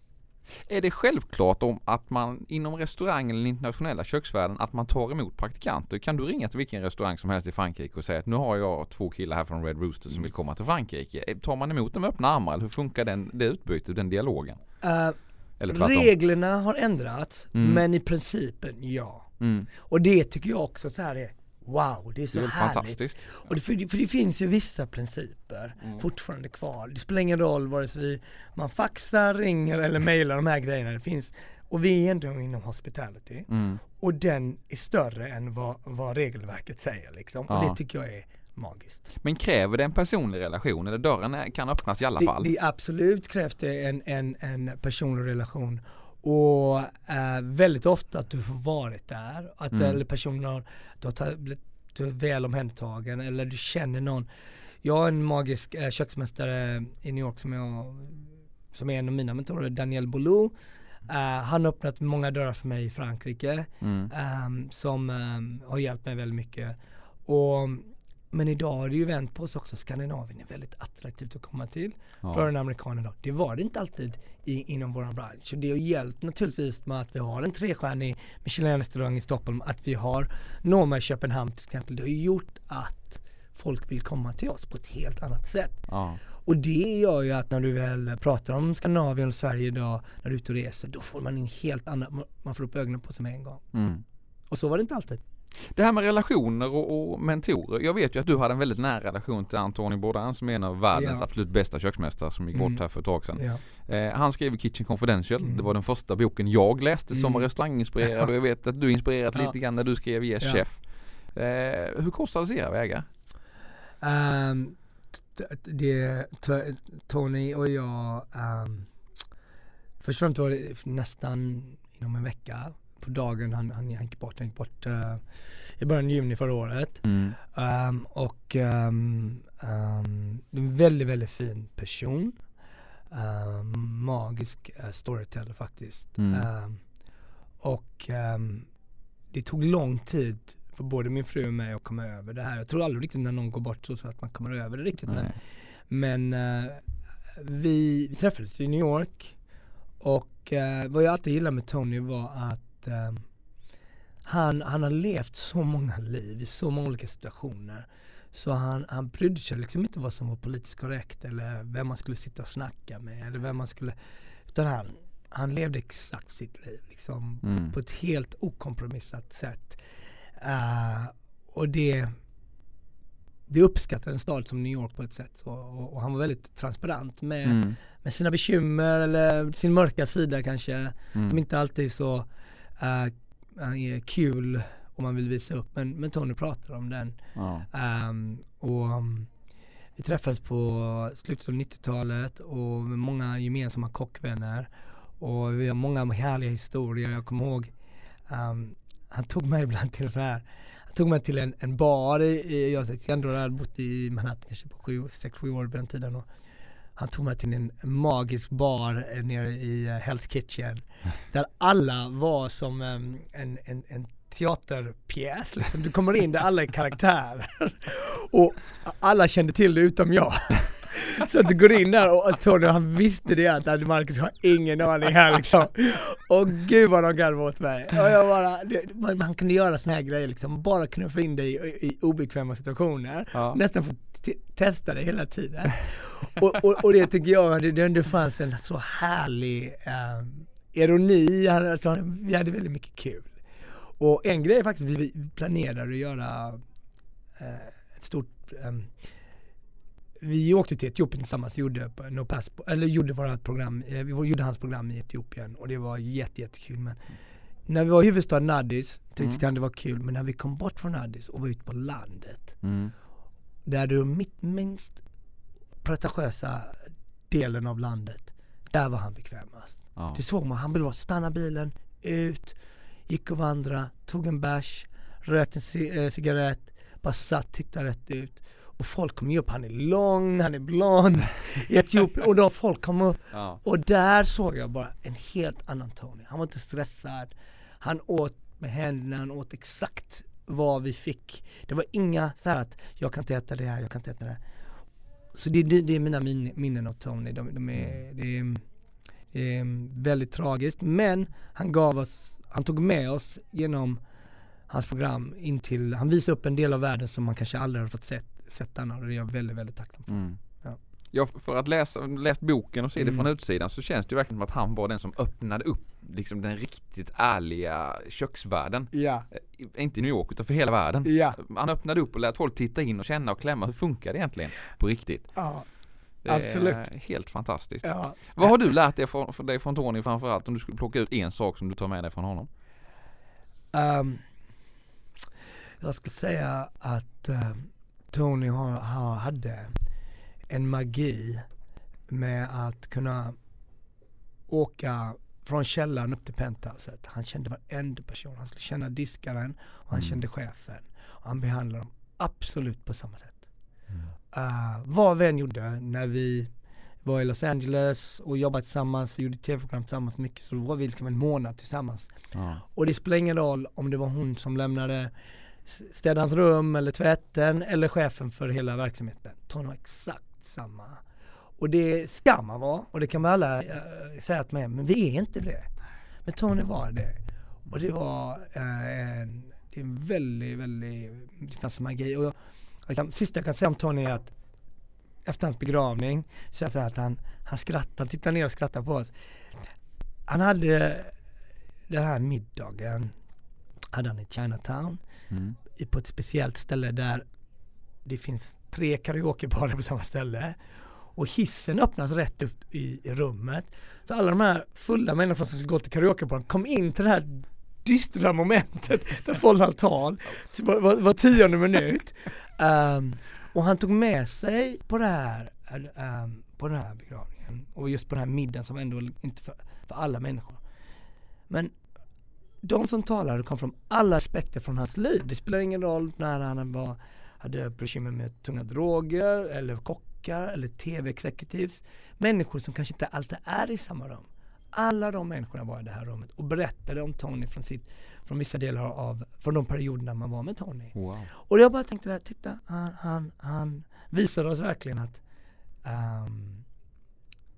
Speaker 2: Är det självklart om att man inom restaurang eller internationella köksvärlden att man tar emot praktikanter? Kan du ringa till vilken restaurang som helst i Frankrike och säga att nu har jag två killar här från Red Rooster som vill komma till Frankrike. Eh, Tar man emot dem med öppna armar eller hur funkar den, det utbytet, den dialogen?
Speaker 1: Eh,
Speaker 2: Eller tvärtom?
Speaker 1: reglerna har ändrats,
Speaker 2: Mm.
Speaker 1: men i principen ja.
Speaker 2: Mm.
Speaker 1: Och det tycker jag också så här är Wow, det är så
Speaker 2: Det är
Speaker 1: härligt.
Speaker 2: fantastiskt.
Speaker 1: Och det, för, det- för det finns ju vissa principer
Speaker 2: Mm.
Speaker 1: fortfarande kvar. Det spelar ingen roll vare sig vi, man faxar, ringer eller mailar de här grejerna. Det finns, och vi är ändå inom hospitality.
Speaker 2: Mm.
Speaker 1: Och den är större än vad, vad regelverket säger liksom.
Speaker 2: Ja.
Speaker 1: Och det tycker jag är magiskt.
Speaker 2: Men kräver det en personlig relation eller dörren kan öppnas i alla
Speaker 1: Det,
Speaker 2: fall?
Speaker 1: det absolut krävs det en, en, en personlig relation. Och eh, väldigt ofta att du får varit där. Att
Speaker 2: Mm.
Speaker 1: eller personen har, du har blivit du är väl omhändertagen eller du känner någon. Jag har en magisk eh, köksmästare i New York som jag som är en av mina mentorer, Daniel Boulou. Eh, han har öppnat många dörrar för mig i Frankrike
Speaker 2: Mm.
Speaker 1: ehm, som ehm, har hjälpt mig väldigt mycket. Och, men idag har det ju vänt på sig också. Skandinavien är väldigt attraktivt att komma till
Speaker 2: Ja.
Speaker 1: för en amerikan idag. Det var det inte alltid i, inom vår bransch. Och det har hjälpt naturligtvis med att vi har en trestjärnig Michelin-restaurang i Stockholm, att vi har Noma i Köpenhamn till exempel. Det har gjort att folk vill komma till oss på ett helt annat sätt.
Speaker 2: Ja.
Speaker 1: Och det gör ju att när du väl pratar om Skandinavien och Sverige idag, när du är ute och reser, då får man en helt annan, man får upp ögonen på sig med en gång.
Speaker 2: Mm.
Speaker 1: Och så var det inte alltid.
Speaker 2: Det här med relationer och, och mentorer. Jag vet ju att du hade en väldigt nära relation till Anthony Bourdain som är en av världens
Speaker 1: Ja.
Speaker 2: absolut bästa köksmästare som gick bort
Speaker 1: Mm.
Speaker 2: här för ett tag sedan.
Speaker 1: Ja.
Speaker 2: Eh, han skrev Kitchen Confidential.
Speaker 1: Mm.
Speaker 2: Det var den första boken jag läste som
Speaker 1: Mm.
Speaker 2: var restauranginspirerad och jag vet att du inspirerat
Speaker 1: Ja.
Speaker 2: lite grann när du skrev Yes. Chef. Eh, hur korsades era vägar?
Speaker 1: T- det, Tony och jag, um, först och främst var det nästan inom en vecka på dagen han, han gick bort. Han gick bort eh, i början av juni förra året.
Speaker 2: Mm.
Speaker 1: Ehm, och um, en väldigt, väldigt fin person. Magisk eh, storyteller faktiskt.
Speaker 2: Mm.
Speaker 1: Och det tog lång tid för både min fru och mig att komma över det här. Jag tror aldrig riktigt när någon går bort så, så att man kommer över det riktigt. Men,
Speaker 2: Nej.
Speaker 1: men eh, vi, vi träffades i New York och eh, vad jag alltid gillade med Tony var att eh, han, han har levt så många liv i så många olika situationer. Så han, han brydde sig liksom inte vad som var politiskt korrekt eller vem man skulle sitta och snacka med eller vem man skulle Utan han, han levde exakt sitt liv liksom
Speaker 2: Mm.
Speaker 1: på ett helt okompromissat sätt. Eh, och det det uppskattar en stad som New York på ett sätt. Så, och, och, han var väldigt transparent med, mm. med sina bekymmer eller sin mörka sida kanske. Mm. Som inte alltid är så uh, är kul om man vill visa upp. Men, men Tony pratar om den. Ja. Um, och um, vi träffades på slutet av 90-talet och med många gemensamma kockvänner. Och vi har många härliga historier. Jag kommer ihåg um, han tog mig ibland till så här han tog mig till en, en bar i, jag hade bott i Manhattan kanske på 6-7 år på den tiden och han tog mig till en magisk bar nere i uh, Hell's Kitchen där alla var som um, en, en, en teaterpjäs liksom. Du kommer in där alla är karaktärer och alla kände till det utom jag. Så att du går in där och Tony han visste det att Marcus har ingen aning här liksom. Och gud vad de garvade åt mig. Och jag bara, det, man, man, kunde göra såna här grejer liksom, bara knuffa in dig i, i obekväma situationer. Ja. Nästan få testa det hela tiden. Och, och, och, det tycker jag, det, det fanns en så härlig eh, ironi, alltså, vi hade väldigt mycket kul. Och en grej är faktiskt, vi planerade att göra eh, ett stort um, vi åkte till Etiopien tillsammans, gjorde, no passport, eller gjorde program, eh, vi gjorde hans program i Etiopien och det var jätte, jättekul. Men när vi var i huvudstaden Addis tyckte mm. han det var kul, men när vi kom bort från Addis och var ute på landet, mm. Där var mitt minst pretentiösa delen av landet, där var han bekvämast. Ja. Det såg man, han ville bara stanna bilen, ut, gick och vandra, tog en bärs, rökte en eh, cigarett, bara satt, tittade rätt ut. Och folk kom ju upp, han är lång, han är blond i Etiopien och då folk kom upp. Ja. Och där såg jag bara en helt annan Tony. Han var inte stressad. Han åt med händerna, han åt exakt vad vi fick. Det var inga så att jag kan inte äta det här, jag kan inte äta det här. Så det, det, det är mina min, minnen av Tony. De, de är, mm. det, är, det är väldigt tragiskt. Men han gav oss, han tog med oss genom hans program in till, han visade upp en del av världen som man kanske aldrig har fått sett sett den och det är jag väldigt, väldigt tacksam för. Mm.
Speaker 2: Ja. för att läsa, läst boken och se mm. det från utsidan så känns det verkligen som att han var den som öppnade upp liksom den riktigt ärliga köksvärlden. Ja. Eh, inte i New York utan för hela världen. Ja. Han öppnade upp och lät folk titta in och känna och klämma. Hur funkar det egentligen på riktigt? Ja. Det Absolut. är helt fantastiskt. Ja. Vad har du lärt dig från, för dig från Tony framförallt om du skulle plocka ut en sak som du tar med dig från honom? Um,
Speaker 1: jag skulle säga att um, Tony har, har, hade en magi med att kunna åka från källaren upp till penthouset. Han kände varenda person. Han skulle känna diskaren och han mm. kände chefen. Och han behandlade dem absolut på samma sätt. Mm. Uh, vad vi än gjorde när vi var i Los Angeles och jobbade tillsammans, vi gjorde tv-program tillsammans mycket, så då var vi liksom en månad tillsammans. Ja. Och det spelar ingen roll om det var hon som lämnade städa hans rum eller tvätten eller chefen för hela verksamheten. Tony har exakt samma. Och det ska man vara och det kan man alla äh, säga till mig, men vi är inte det. Men Tony var det. Och det var äh, en, det är en väldigt, väldigt, det fanns magi. Och jag, jag kan, sista jag kan säga om Tony är att efter hans begravning så jag säger att han, han skrattar, han tittar ner och skrattar på oss. Han hade den här middagen, hade han i Chinatown mm. på ett speciellt ställe där det finns tre karaokebarer på samma ställe. Och hissen öppnas rätt upp i, i rummet. Så alla de här fulla människorna som skulle gå till karaokebaren kom in till det här dystra momentet där folk har tal var, var, var tionde minut. Um, och han tog med sig på det här, um, på den här begravningen och just på den här middagen som ändå inte för, för alla människor. Men de som talade kom från alla aspekter från hans liv. Det spelar ingen roll när han var, hade bekymmer med tunga droger eller kockar eller tv-executives. Människor som kanske inte alltid är i samma rum. Alla de människorna var i det här rummet och berättade om Tony från, sitt, från vissa delar av, från de perioderna man var med Tony. Wow. Och jag bara tänkte där, titta, han, han, han visade oss verkligen att um,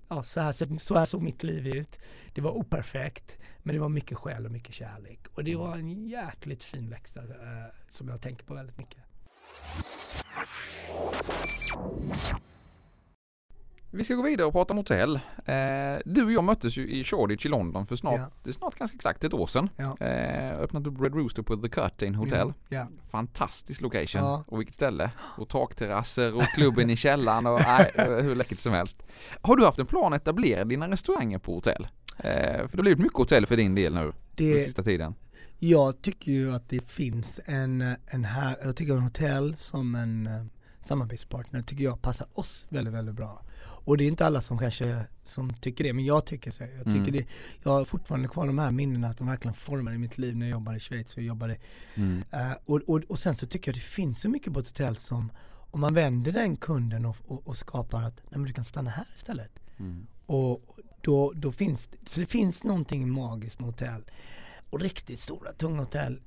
Speaker 1: ja, så, här, så här såg mitt liv ut. Det var operfekt, men det var mycket själ och mycket kärlek. Och det var en jäkligt fin läxa eh, som jag tänker på väldigt mycket.
Speaker 2: Vi ska gå vidare och prata om hotell. Eh, du och jag möttes ju i Shoreditch i London för snart,
Speaker 1: Ja.
Speaker 2: det är snart ganska exakt ett år sedan.
Speaker 1: Ja.
Speaker 2: Eh, öppnade upp Red Rooster på The Curtain Hotel.
Speaker 1: Ja.
Speaker 2: Fantastisk location.
Speaker 1: Ja.
Speaker 2: Och vilket ställe. Och takterrasser och klubben i källaren och nej, hur läckert som helst. Har du haft en plan att etablera dina restauranger på hotell? Eh, för det har blivit mycket hotell för din del nu
Speaker 1: Det,
Speaker 2: sista tiden.
Speaker 1: Jag tycker ju att det finns en, en här, jag tycker en hotell som en eh, samarbetspartner tycker jag passar oss väldigt, väldigt bra. Och det är inte alla som kanske som tycker det, men jag tycker så. Jag, tycker
Speaker 2: Mm.
Speaker 1: det, jag har fortfarande kvar de här minnena att de verkligen formade mitt liv när jag jobbade i Schweiz och jobbade
Speaker 2: Mm.
Speaker 1: Eh, och, och, och sen så tycker jag det finns så mycket på ett hotell som om man vänder den kunden och, och, och skapar att nej men du kan stanna här istället.
Speaker 2: Mm.
Speaker 1: Och då, då finns det, så det finns någonting magiskt med hotell. Och riktigt stora tunga hotell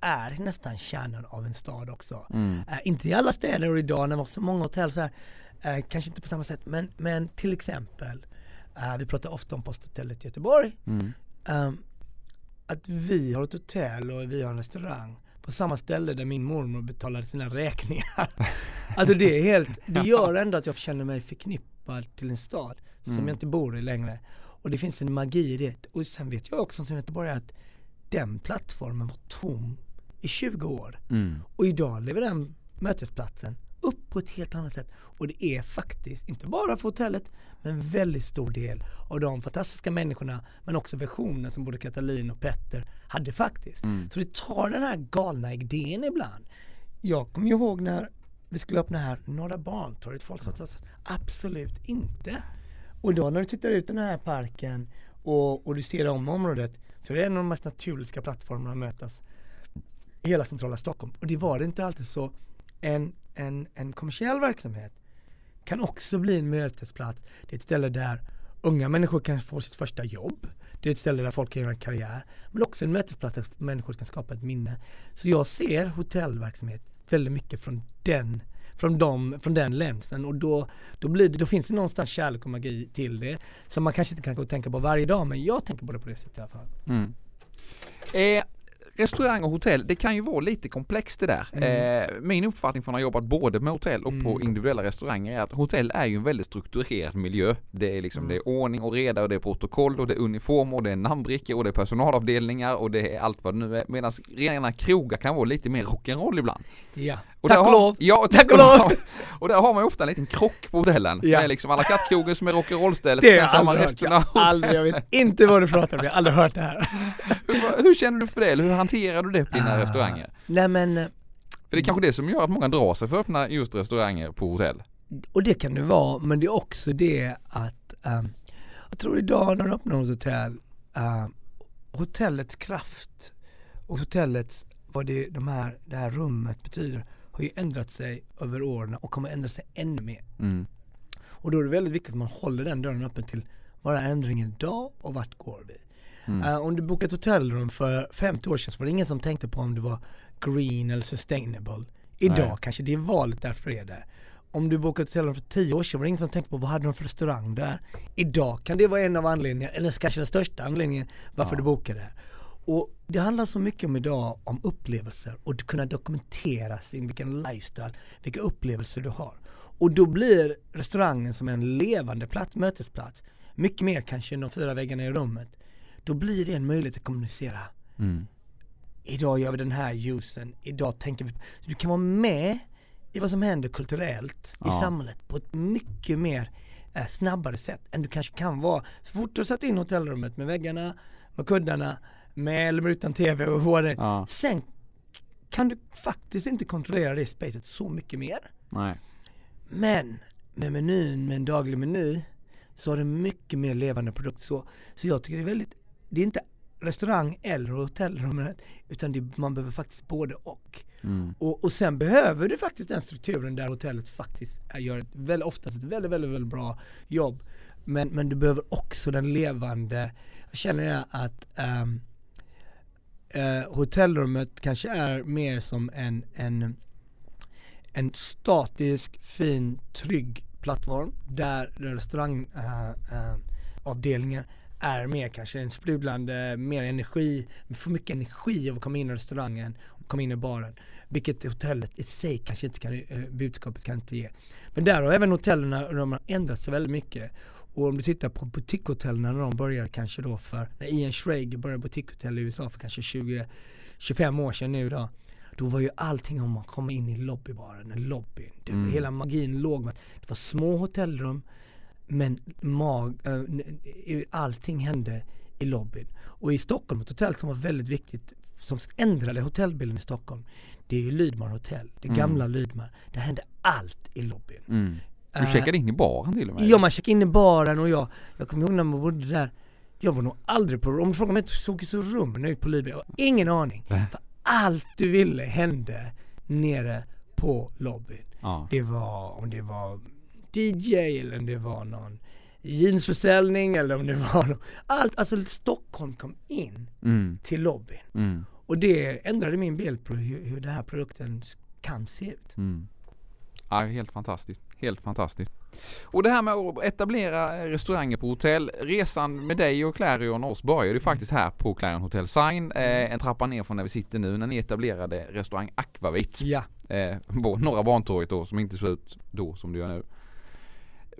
Speaker 1: är nästan kärnan av en stad också.
Speaker 2: Mm.
Speaker 1: Eh, inte i alla städer och idag när det var så många hotell så här, eh, kanske inte på samma sätt men, men till exempel, eh, vi pratar ofta om posthotellet i Göteborg.
Speaker 2: Mm.
Speaker 1: Ehm, att vi har ett hotell och vi har en restaurang på samma ställe där min mormor betalade sina räkningar. alltså det är helt, det gör ändå att jag känner mig förknippad till en stad som
Speaker 2: Mm.
Speaker 1: jag inte bor i längre. Och det finns en magi i det. Och sen vet jag också som göteborgare att den plattformen var tom i 20 år.
Speaker 2: Mm.
Speaker 1: Och idag lever den mötesplatsen upp på ett helt annat sätt. Och det är faktiskt, inte bara för hotellet, men en väldigt stor del av de fantastiska människorna, men också versionen som både Katalin och Petter hade faktiskt.
Speaker 2: Mm.
Speaker 1: Så det tar den här galna idén ibland. Jag kommer ihåg när vi skulle öppna här, Norra Bantorget, folk sa oss, absolut inte. Och då när du tittar ut den här parken och, och du ser om området så är det en av de mest naturliga plattformarna att mötas i hela centrala Stockholm. Och det var det inte alltid så. En, en, en kommersiell verksamhet kan också bli en mötesplats. Det är ett ställe där unga människor kan få sitt första jobb. Det är ett ställe där folk kan göra en karriär. Men också en mötesplats där människor kan skapa ett minne. Så jag ser hotellverksamhet väldigt mycket från den från, dem, från den länsen och då, då, blir det, då finns det någonstans kärlek och magi till det som man kanske inte kan gå och tänka på varje dag men jag tänker på det på det sättet i alla fall.
Speaker 2: Mm. Eh, restaurang och hotell, det kan ju vara lite komplext det där.
Speaker 1: Mm.
Speaker 2: Eh, min uppfattning från att ha jobbat både med hotell och på
Speaker 1: Mm.
Speaker 2: individuella restauranger är att hotell är ju en väldigt strukturerad miljö. Det är liksom,
Speaker 1: Mm.
Speaker 2: det är ordning och reda och det är protokoll och det är uniform och det är namnbrickor och det är personalavdelningar och det är allt vad det nu är. Medan rena krogar kan vara lite mer rock'n'roll ibland.
Speaker 1: Ja,
Speaker 2: Och
Speaker 1: tack och lov!
Speaker 2: Ja,
Speaker 1: Tack och lov!
Speaker 2: och där har man ju ofta en liten krock på hotellen.
Speaker 1: Ja.
Speaker 2: Med liksom alla kattkrogar som är rock'n'roll-stället.
Speaker 1: Det har jag aldrig hört. Jag, aldrig, jag vet inte vad du pratar om, jag har aldrig hört det här.
Speaker 2: hur, hur känner du för det? Eller hur hanterar du det på dina
Speaker 1: Ah.
Speaker 2: restauranger?
Speaker 1: Nej men, eh,
Speaker 2: För det är kanske det som gör att många drar sig för att öppna just restauranger på hotell.
Speaker 1: och det kan det vara, men det är också det att ehm, jag tror idag när du öppnar ett hotell, ehm, hotellets kraft och hotellets, vad det, de här, det här rummet betyder, har ju ändrat sig över åren och kommer ändra sig ännu mer.
Speaker 2: Mm.
Speaker 1: Och då är det väldigt viktigt att man håller den dörren öppen till vad är ändringen idag och vart går vi?
Speaker 2: Mm.
Speaker 1: Eh, om du bokade ett hotellrum för 50 år sedan så var det ingen som tänkte på om det var green eller sustainable. Idag
Speaker 2: Nej.
Speaker 1: kanske det är valet därför är det. Om du bokade ett hotellrum för 10 år sedan var det ingen som tänkte på vad hade de för restaurang där. Idag kan det vara en av anledningarna, eller kanske den största anledningen varför
Speaker 2: Ja.
Speaker 1: du bokade. Och det handlar så mycket om idag om upplevelser och att kunna dokumentera sin, vilken lifestyle, vilka upplevelser du har. Och då blir restaurangen som en levande plats, mötesplats, mycket mer kanske än de fyra väggarna i rummet. Då blir det en möjlighet att kommunicera.
Speaker 2: Mm.
Speaker 1: Idag gör vi den här juicen, idag tänker vi... Så du kan vara med i vad som händer kulturellt i
Speaker 2: Ja.
Speaker 1: samhället på ett mycket mer eh, snabbare sätt än du kanske kan vara. Så fort du har satt in hotellrummet med väggarna, med kuddarna, med eller utan TV och vad det.
Speaker 2: Ja,
Speaker 1: Sen kan du faktiskt inte kontrollera det spacet så mycket mer.
Speaker 2: nej.
Speaker 1: Men med menyn, med en daglig meny, så har du mycket mer levande produkt. Så, så jag tycker det är väldigt, det är inte restaurang eller hotellrummet, utan det, man behöver faktiskt både och.
Speaker 2: Mm.
Speaker 1: och. Och sen behöver du faktiskt den strukturen där hotellet faktiskt gör ett, väl, oftast ett väldigt, väldigt, väldigt bra jobb. Men, men du behöver också den levande, jag känner att ehm, eh, hotellrummet kanske är mer som en, en en statisk, fin, trygg plattform där restaurangavdelningen är mer kanske en sprudlande, mer energi, får mycket energi av att komma in i restaurangen och komma in i baren. Vilket hotellet i sig kanske inte kan, eh, budskapet kan inte ge. Men där har även de har ändrat sig väldigt mycket. Och om du tittar på butikshotellen när de började kanske då för, när Ian Schrager började butikshotell i USA för kanske 20, 25 år sedan nu då. Då var ju allting om man kom in i lobbybaren, lobbyn. Mm. Hela magin låg med, det var små hotellrum men mag, äh, allting hände i lobbyn. Och i Stockholm, ett hotell som var väldigt viktigt, som ändrade hotellbilden i Stockholm, det är ju Lydmar hotell, det mm. gamla Lydmar. Där hände allt i lobbyn.
Speaker 2: Mm. Du uh, checkade in i baren till och med?
Speaker 1: Ja, man checkade in i baren och jag, jag kommer ihåg när man bodde där, jag var nog aldrig på, om du frågar mig såg det så rummen ut på Lydmar, jag har ingen aning. För allt du ville hände nere på lobbyn. Ja. Det var, om det var DJ eller om det var någon jeansförsäljning eller om det var någon, allt, alltså Stockholm kom in mm. till lobbyn. Mm. Och det ändrade min bild på hur, hur den här produkten kan se ut. Mm.
Speaker 2: Ja, helt fantastiskt. Helt fantastiskt. Och det här med att etablera restauranger på hotell. Resan med dig och Clarion och oss började ju faktiskt här på Clarion Hotel Sign. Eh, en trappa ner från där vi sitter nu när ni etablerade restaurang Aquavit.
Speaker 1: Ja.
Speaker 2: Eh, på Norra Bantorget då som inte ser ut då som det gör nu.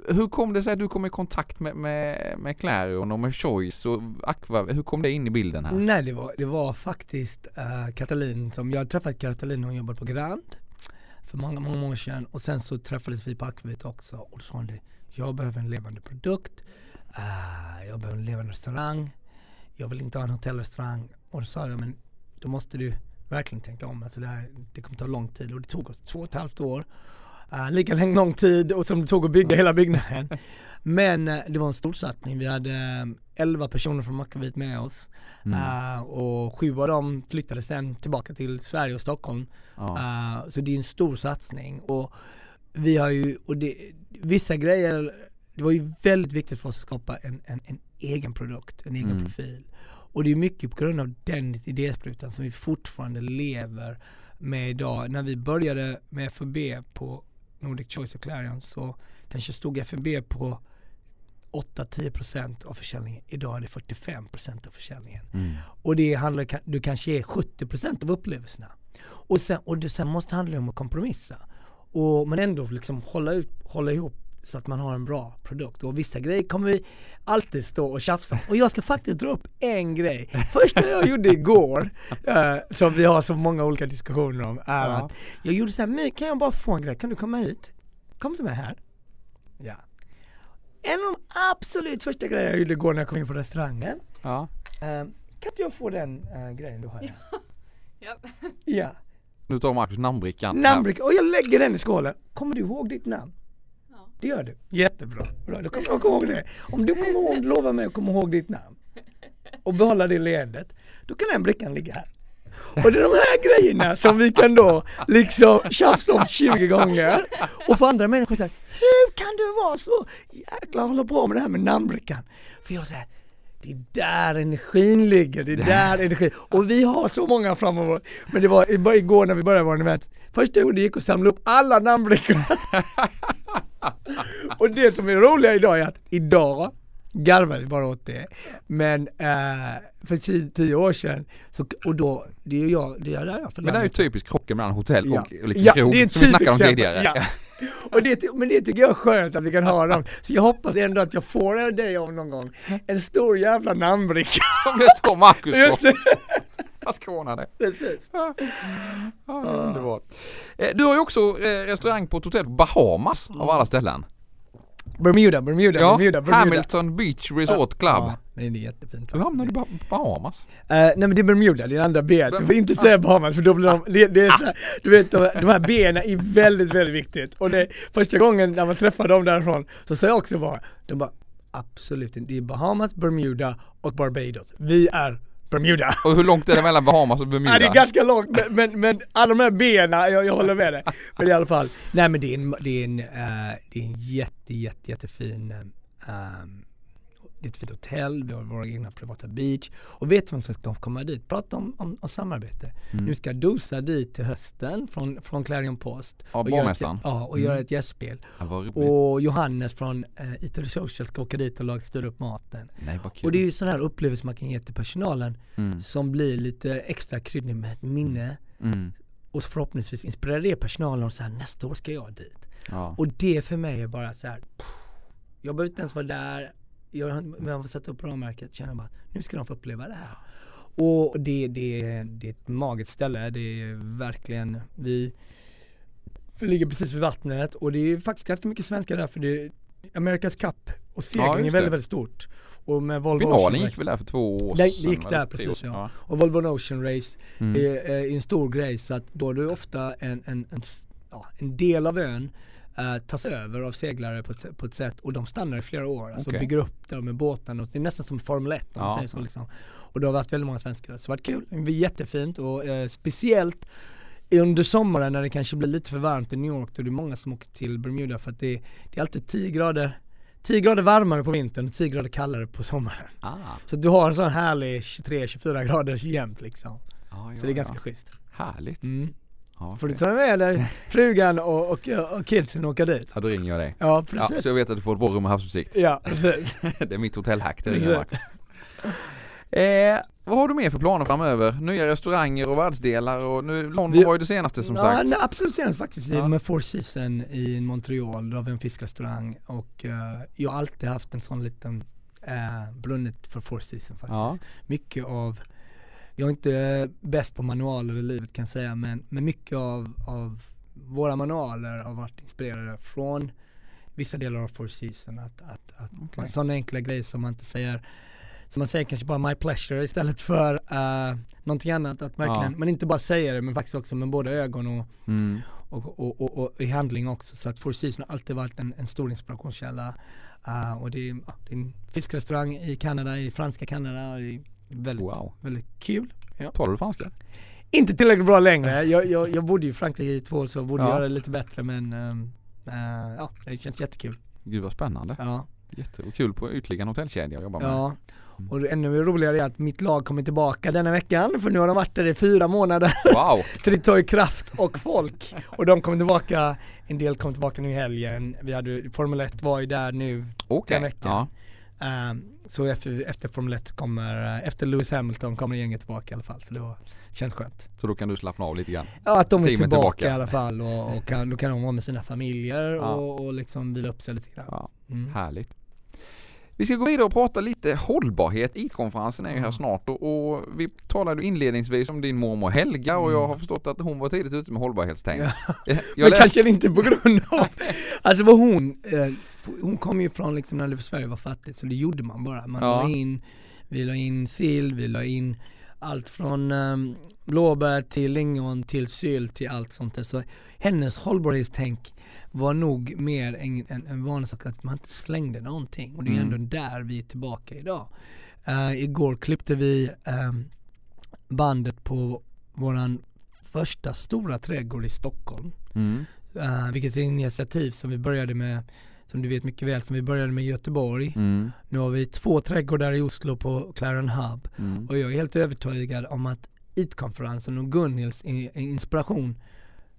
Speaker 2: Hur kom det sig att du kom i kontakt med, med, med Clarion och med Choice och Aqua? Hur kom det in i bilden här?
Speaker 1: Nej, det var, det var faktiskt uh, Katalin som, jag träffade Katalin när hon jobbade på Grand för många, många år sedan. Och sen så träffades vi på Aquavit också. Och då sa hon det, jag behöver en levande produkt, uh, jag behöver en levande restaurang, jag vill inte ha en hotellrestaurang. Och då sa jag men då måste du verkligen tänka om, alltså det, här, det kommer ta lång tid. Och det tog oss två och ett halvt år. Uh, lika lång tid och som det tog att bygga hela byggnaden. Men uh, det var en stor satsning. Vi hade uh, 11 personer från Mackavit med oss. Mm. Uh, och sju av dem flyttade sen tillbaka till Sverige och Stockholm. Ja. så det är en stor satsning. Och vi har ju, och det, vissa grejer, det var ju väldigt viktigt för oss att skapa en, en, en egen produkt, en egen mm. profil. Och det är mycket på grund av den idésprutan som vi fortfarande lever med idag. När vi började med FUB på Nordic Choice och Clarion så kanske stod FNB på 8-10% av försäljningen. Idag är det 45% av försäljningen. Mm. Och det handlar, du kanske är 70% av upplevelserna. Och sen, och det, sen måste det handla om att kompromissa. Och, men ändå liksom hålla, ut, hålla ihop så att man har en bra produkt. Och vissa grejer kommer vi alltid stå och tjafsa om. Och jag ska faktiskt dra upp en grej. Första jag gjorde igår, eh, som vi har så många olika diskussioner om, är ja. att jag gjorde så här, kan jag bara få en grej? Kan du komma hit? Kom till mig här. Ja. En av de absolut första grejerna jag gjorde igår när jag kom in på restaurangen. Ja. Eh, kan inte jag få den eh, grejen du har här? Ja. ja.
Speaker 2: Nu tar Marcus namnbrickan.
Speaker 1: Namnbrickan, och jag lägger den i skålen. Kommer du ihåg ditt namn? Det gör du. Jättebra. Bra. Då kommer jag ihåg det. Om du kommer ihåg, lova mig att komma ihåg ditt namn och behålla det leendet, då kan den brickan ligga här. Och det är de här grejerna som vi kan då liksom tjafsa om 20 gånger och få andra människor att hur kan du vara så jäkla hålla på med det här med namnbrickan? För jag säger det är där energin ligger, det är där energin. Och vi har så många framöver. Men det var igår när vi började vår event. Första jag gjorde gick och samla upp alla namnbrickor. och det som är roliga idag är att idag garvar vi bara åt det. Men äh, för tio, tio, år sedan, så, och då, det är ju jag, det är jag
Speaker 2: Men det är ju typiskt krocken mellan hotell och ja. liksom ja, krog, det är som vi snackade om tidigare. Ja.
Speaker 1: Och det, men det tycker jag är skönt att vi kan ha dem. Så jag hoppas ändå att jag får dig av någon gång. En stor jävla namnbricka.
Speaker 2: Som det står Marcus på. Karlskrona det. Precis. Ja, ja, underbart. Eh, du har ju också eh, restaurang på ett hotell på Bahamas av alla ställen.
Speaker 1: Bermuda, Bermuda, ja, Bermuda, Bermuda.
Speaker 2: Hamilton Beach Resort Club. Ja,
Speaker 1: det är jättefint.
Speaker 2: Hur hamnade du på Bahamas?
Speaker 1: Uh, nej men det är Bermuda, det är andra B. Du får inte säga Bahamas för då blir de, det, det är så du vet de, de här benen är väldigt, väldigt viktigt. Och det, första gången när man träffade dem därifrån så sa jag också bara, de bara absolut inte, det är Bahamas, Bermuda och Barbados. Vi är Bermuda.
Speaker 2: Och hur långt är det mellan Bahamas och Bermuda?
Speaker 1: Ja, det är ganska långt men, men, men alla de här benen, jag, jag håller med dig. Men i alla fall, nej men det är en, det är en, uh, det är en jätte, jätte, jättefin um, det är ett fint hotell, vi har våra egna privata beach och vet vem som ska komma dit? Prata om, om, om samarbete.
Speaker 2: Mm.
Speaker 1: Nu ska Dosa dit till hösten från, från Clarion Post.
Speaker 2: Ja,
Speaker 1: och göra ett,
Speaker 2: borgmästaren.
Speaker 1: ja, och
Speaker 2: Mm.
Speaker 1: göra ett gästspel.
Speaker 2: Ja.
Speaker 1: Och Johannes från eh, Italy Social ska åka dit och styra upp maten.
Speaker 2: Nej, vad kul.
Speaker 1: Och det är ju sån här upplevelse man kan ge till personalen
Speaker 2: mm.
Speaker 1: som blir lite extra kryddig med ett minne
Speaker 2: Mm.
Speaker 1: och förhoppningsvis inspirerar det personalen och här nästa år ska jag dit.
Speaker 2: Ja.
Speaker 1: Och det för mig är bara så här. Jag behöver inte ens vara där. Jag har jag har satt upp ramverket, känner bara nu ska de få uppleva det här. Och det, det, det är ett magiskt ställe. Det är verkligen, vi, vi ligger precis vid vattnet och det är faktiskt ganska mycket svenskar där för det är Amerikas Cup och
Speaker 2: Ja,
Speaker 1: segling är
Speaker 2: just
Speaker 1: väldigt,
Speaker 2: det.
Speaker 1: väldigt stort. Och med Volvo
Speaker 2: Finalen
Speaker 1: Ocean
Speaker 2: gick väl där för två år
Speaker 1: Det
Speaker 2: sedan?
Speaker 1: gick
Speaker 2: eller
Speaker 1: där precis
Speaker 2: år-
Speaker 1: ja. Och Volvo Ocean Race
Speaker 2: Mm.
Speaker 1: är, är en stor grej så att då är det ofta en, en, en, ja, en del av ön eh, tas över av seglare på ett, på ett sätt och de stannar i flera år. Alltså
Speaker 2: Okej.
Speaker 1: bygger upp där med båten och det är nästan som Formel 1 om man
Speaker 2: Ja.
Speaker 1: säger så liksom. Och det har varit väldigt många svenskar. Så det har varit kul, det var jättefint och eh, speciellt under sommaren när det kanske blir lite för varmt i New York då är det många som åker till Bermuda för att det, det är alltid 10 grader 10 grader varmare på vintern och 10 grader kallare på sommaren.
Speaker 2: Ah.
Speaker 1: Så du har en sån härlig 23-24 grader jämt liksom.
Speaker 2: Ja, ja,
Speaker 1: Så det är
Speaker 2: ja.
Speaker 1: ganska schysst.
Speaker 2: Härligt.
Speaker 1: Mm.
Speaker 2: Ja,
Speaker 1: Får du ta med dig frugan och, och, och kidsen och åka dit?
Speaker 2: Ja, då ringer jag dig.
Speaker 1: Ja
Speaker 2: Ja,
Speaker 1: precis.
Speaker 2: så jag vet att du får ett bra rum med havsutsikt.
Speaker 1: Ja precis.
Speaker 2: det är mitt hotellhack, det ringer. Mark. Eh, vad har du mer för planer framöver? Nya restauranger och världsdelar och nu, London var ju det senaste som
Speaker 1: ja,
Speaker 2: sagt.
Speaker 1: nej, absolut senast faktiskt
Speaker 2: Ja.
Speaker 1: med Four Seasons i Montreal, där har vi en fiskrestaurang och eh, jag har alltid haft en sån liten uh, brunnet för Four Seasons faktiskt.
Speaker 2: Ja.
Speaker 1: Mycket av, jag är inte bäst på manualer i livet kan jag säga men, men mycket av, av våra manualer har varit inspirerade från vissa delar av Four Seasons. Att, att, att
Speaker 2: Okej.
Speaker 1: Sådana enkla grejer som man inte säger som man säger kanske bara my pleasure istället för uh, någonting annat. Att verkligen,
Speaker 2: Ja.
Speaker 1: men inte bara säger det men faktiskt också med både ögon och,
Speaker 2: Mm.
Speaker 1: och, och, och, och i handling också. Så att Four Seasons har alltid varit en, en stor inspirationskälla. Uh, och det är, det är en fiskrestaurang i Kanada, i franska Kanada. Är väldigt,
Speaker 2: Wow.
Speaker 1: väldigt kul. Ja.
Speaker 2: Talar du franska?
Speaker 1: Inte tillräckligt bra längre. Jag, jag, jag bodde ju i Frankrike i två år så jag borde
Speaker 2: Ja.
Speaker 1: göra det lite bättre men um, uh, ja, det känns jättekul.
Speaker 2: Gud vad spännande.
Speaker 1: Ja.
Speaker 2: Jätte och kul på ytterligare hotellkedja att jobba med.
Speaker 1: Ja, och det ännu roligare är att mitt lag kommer tillbaka denna veckan för nu har de varit där i fyra månader.
Speaker 2: Wow!
Speaker 1: Tritoy Kraft och folk. Och de kommer tillbaka, en del kommer tillbaka nu i helgen. Vi hade, Formel 1 var ju där nu.
Speaker 2: Okej.
Speaker 1: Den veckan.
Speaker 2: Ja.
Speaker 1: Ehm, så efter, efter Formel 1 kommer, efter Lewis Hamilton kommer gänget tillbaka i alla fall. Så det var, känns skönt.
Speaker 2: Så då kan du slappna av lite grann.
Speaker 1: Ja att de är tillbaka,
Speaker 2: tillbaka.
Speaker 1: i alla fall och, och kan, då kan de vara med sina familjer
Speaker 2: Ja.
Speaker 1: och, och liksom vila upp sig lite grann.
Speaker 2: Ja.
Speaker 1: Mm.
Speaker 2: Härligt. Vi ska gå vidare och prata lite hållbarhet. IT-konferensen är ju här snart och, och vi talade inledningsvis om din mormor Helga och jag
Speaker 1: Mm.
Speaker 2: har förstått att hon var tidigt ute med hållbarhetstänk.
Speaker 1: Ja.
Speaker 2: Jag
Speaker 1: Men kanske inte på grund av, alltså vad hon, eh, hon kom ju från liksom när Sverige var fattigt så det gjorde man bara. Man
Speaker 2: Ja.
Speaker 1: la in, vi la in sill, vi la in allt från um, blåbär till lingon till sylt till allt sånt där. Så hennes hållbarhetstänk var nog mer en, en, en vanlig sak att man inte slängde någonting och det är
Speaker 2: Mm.
Speaker 1: ändå där vi är tillbaka idag. Eh, igår klippte vi ehm, bandet på våran första stora trädgård i Stockholm.
Speaker 2: Mm.
Speaker 1: Uh, vilket är ett initiativ som vi började med, som du vet mycket väl, som vi började med i Göteborg.
Speaker 2: Mm.
Speaker 1: Nu har vi två trädgårdar i Oslo på Clarion Hub
Speaker 2: Mm.
Speaker 1: och jag är helt övertygad om att IT-konferensen och Gunhilds i- inspiration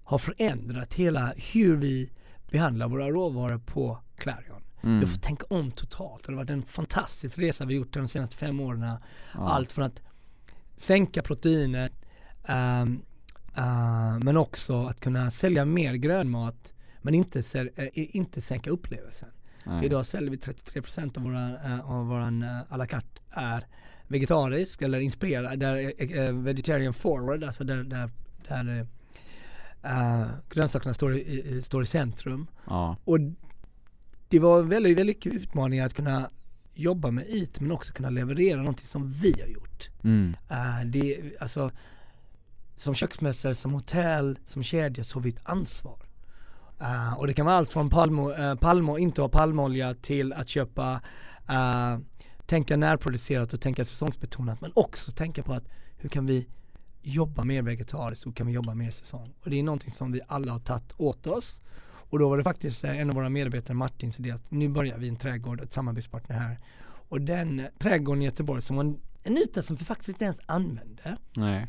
Speaker 1: har förändrat hela hur vi behandlar våra råvaror på Clarion.
Speaker 2: Mm.
Speaker 1: Vi får tänka om totalt. Det har varit en fantastisk resa vi gjort de senaste fem åren.
Speaker 2: Ja.
Speaker 1: Allt från att sänka proteinet ehm, eh, men också att kunna sälja mer grönmat men inte, eh, inte sänka upplevelsen.
Speaker 2: Nej.
Speaker 1: Idag säljer vi 33% av våran, av våran uh, à la carte är vegetarisk eller inspirerad, där är eh, vegetarian forward, alltså där, där, där uh, grönsakerna står i, står i centrum.
Speaker 2: Ja.
Speaker 1: Och det var väldigt, väldigt mycket utmaningar att kunna jobba med IT men också kunna leverera någonting som vi har gjort.
Speaker 2: Mm.
Speaker 1: Uh, det, alltså, som köksmästare, som hotell, som kedja så har vi ett ansvar. Uh, och det kan vara allt från palmo, uh, palmo, inte ha palmolja till att köpa, uh, tänka närproducerat och tänka säsongsbetonat men också tänka på att hur kan vi jobba mer vegetariskt och kan vi jobba mer säsong. Och det är någonting som vi alla har tagit åt oss. Och då var det faktiskt en av våra medarbetare, Martins idé att nu börjar vi en trädgård, ett samarbetspartner här. Och den trädgården i Göteborg som var en, en yta som vi faktiskt inte ens använde.
Speaker 2: Nej.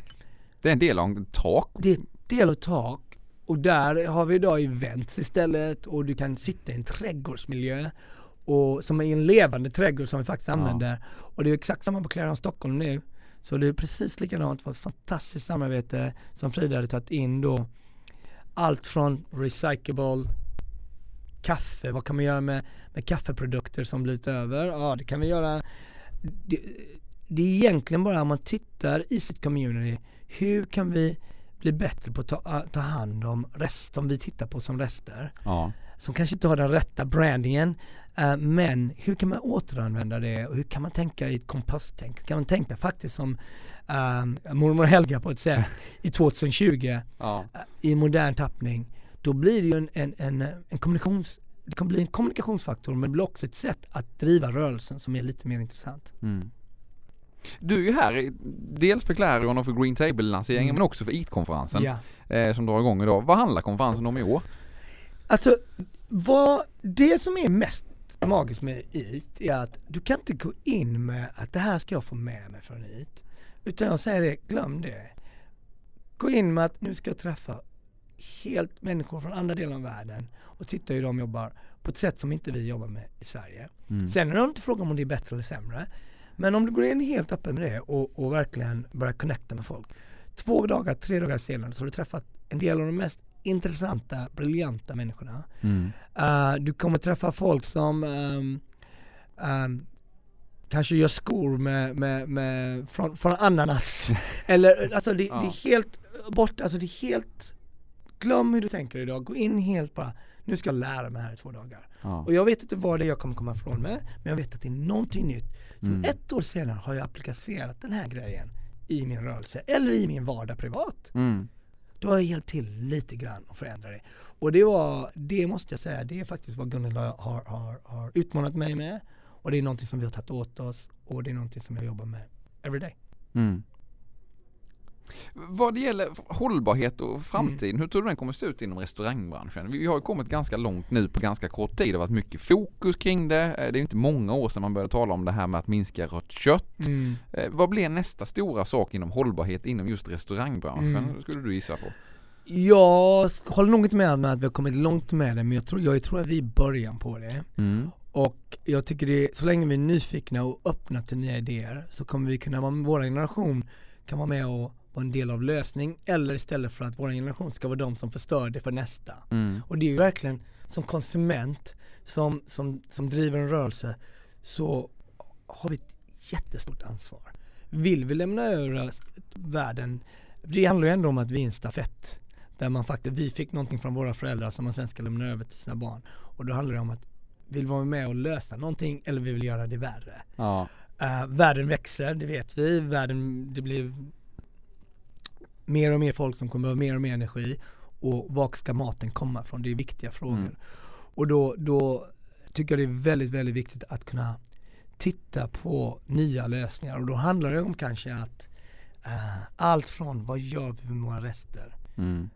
Speaker 2: Det är en del av tak.
Speaker 1: Det är en del av tak. Och där har vi idag events istället och du kan sitta i en trädgårdsmiljö och som är en levande trädgård som vi faktiskt
Speaker 2: Ja.
Speaker 1: använder. Och det är exakt samma på Clarence Stockholm nu. Så det är precis likadant, det var ett fantastiskt samarbete som Frida hade tagit in då. Allt från recyclable kaffe, vad kan man göra med, med kaffeprodukter som blivit över? Ja det kan vi göra. Det, det är egentligen bara om man tittar i sitt community, hur kan vi bli bättre på att ta, ta hand om rest som vi tittar på som rester?
Speaker 2: Ja.
Speaker 1: som kanske inte har den rätta brandingen. eh, men hur kan man återanvända det och hur kan man tänka i ett komposttänk? Hur kan man tänka faktiskt som uh, mormor Helga på ett sätt i 2020
Speaker 2: Ja.
Speaker 1: eh, i modern tappning. Då blir det ju en, en, en, en kommunikations det kommer bli en kommunikationsfaktor men det blir också ett sätt att driva rörelsen som är lite mer intressant.
Speaker 2: Mm. Du är ju här dels för Clarion och för Green Table-lanseringen
Speaker 1: Mm.
Speaker 2: men också för IT-konferensen
Speaker 1: Ja.
Speaker 2: eh, som drar igång idag. Vad handlar konferensen om i år?
Speaker 1: Alltså, vad, det som är mest magiskt med IT är att du kan inte gå in med att det här ska jag få med mig från IT. Utan jag säger det, glöm det. Gå in med att nu ska jag träffa helt människor från andra delar av världen och titta hur de jobbar på ett sätt som inte vi jobbar med i Sverige.
Speaker 2: Mm.
Speaker 1: Sen är det inte frågan om det är bättre eller sämre. Men om du går in helt öppen med det och, och verkligen börjar connecta med folk. Två dagar, tre dagar senare så har du träffat en del av de mest intressanta, briljanta människorna.
Speaker 2: Mm.
Speaker 1: Uh, du kommer träffa folk som um, um, kanske gör skor med, med, med från, från ananas. Eller alltså det,
Speaker 2: Ja.
Speaker 1: det är helt bort, alltså det är helt Glöm hur du tänker idag, gå in helt bara Nu ska jag lära mig här i två dagar.
Speaker 2: Ja.
Speaker 1: Och jag vet inte vad det är jag kommer komma ifrån med Men jag vet att det är någonting nytt. Så
Speaker 2: Mm.
Speaker 1: ett år senare har jag applicerat den här grejen i min rörelse eller i min vardag privat.
Speaker 2: Mm.
Speaker 1: Då har jag hjälpt till lite grann och förändra det. Och det var, det måste jag säga, det är faktiskt vad Gunilla har, har, har utmanat mig med. Och det är någonting som vi har tagit åt oss och det är någonting som jag jobbar med every day.
Speaker 2: Mm. Vad det gäller hållbarhet och framtiden, hur tror du den kommer se ut inom restaurangbranschen? Vi har ju kommit ganska långt nu på ganska kort tid. Det har varit mycket fokus kring det. Eh, Det är inte många år sedan man började tala om det här med att minska rött kött. Eh, Vad blir nästa stora sak inom hållbarhet inom just restaurangbranschen?
Speaker 1: Mm.
Speaker 2: Skulle du gissa på?
Speaker 1: Jag håller nog inte med om att vi har kommit långt med det men jag tror, jag tror att vi är i början på det.
Speaker 2: Mm.
Speaker 1: Och jag tycker det, så länge vi är nyfikna och öppna till nya idéer så kommer vi kunna vara, vår generation kan vara med och vara en del av lösning eller istället för att vår generation ska vara de som förstör det för nästa.
Speaker 2: Mm.
Speaker 1: Och det är ju verkligen som konsument som, som, som driver en rörelse så har vi ett jättestort ansvar. Vill vi lämna över världen, det handlar ju ändå om att vi är en stafett. Där man faktiskt, vi fick någonting från våra föräldrar som man sen ska lämna över till sina barn. Och då handlar det om att vill vara med och lösa någonting eller vi vill göra det värre.
Speaker 2: Ja.
Speaker 1: Uh, världen växer, det vet vi. Världen, det blir mer och mer folk som kommer behöva mer och mer energi. Och var ska maten komma från? Det är viktiga frågor.
Speaker 2: Mm.
Speaker 1: Och då, då tycker jag det är väldigt, väldigt viktigt att kunna titta på nya lösningar. Och då handlar det om kanske att eh, allt från vad gör vi med våra rester?
Speaker 2: Mm.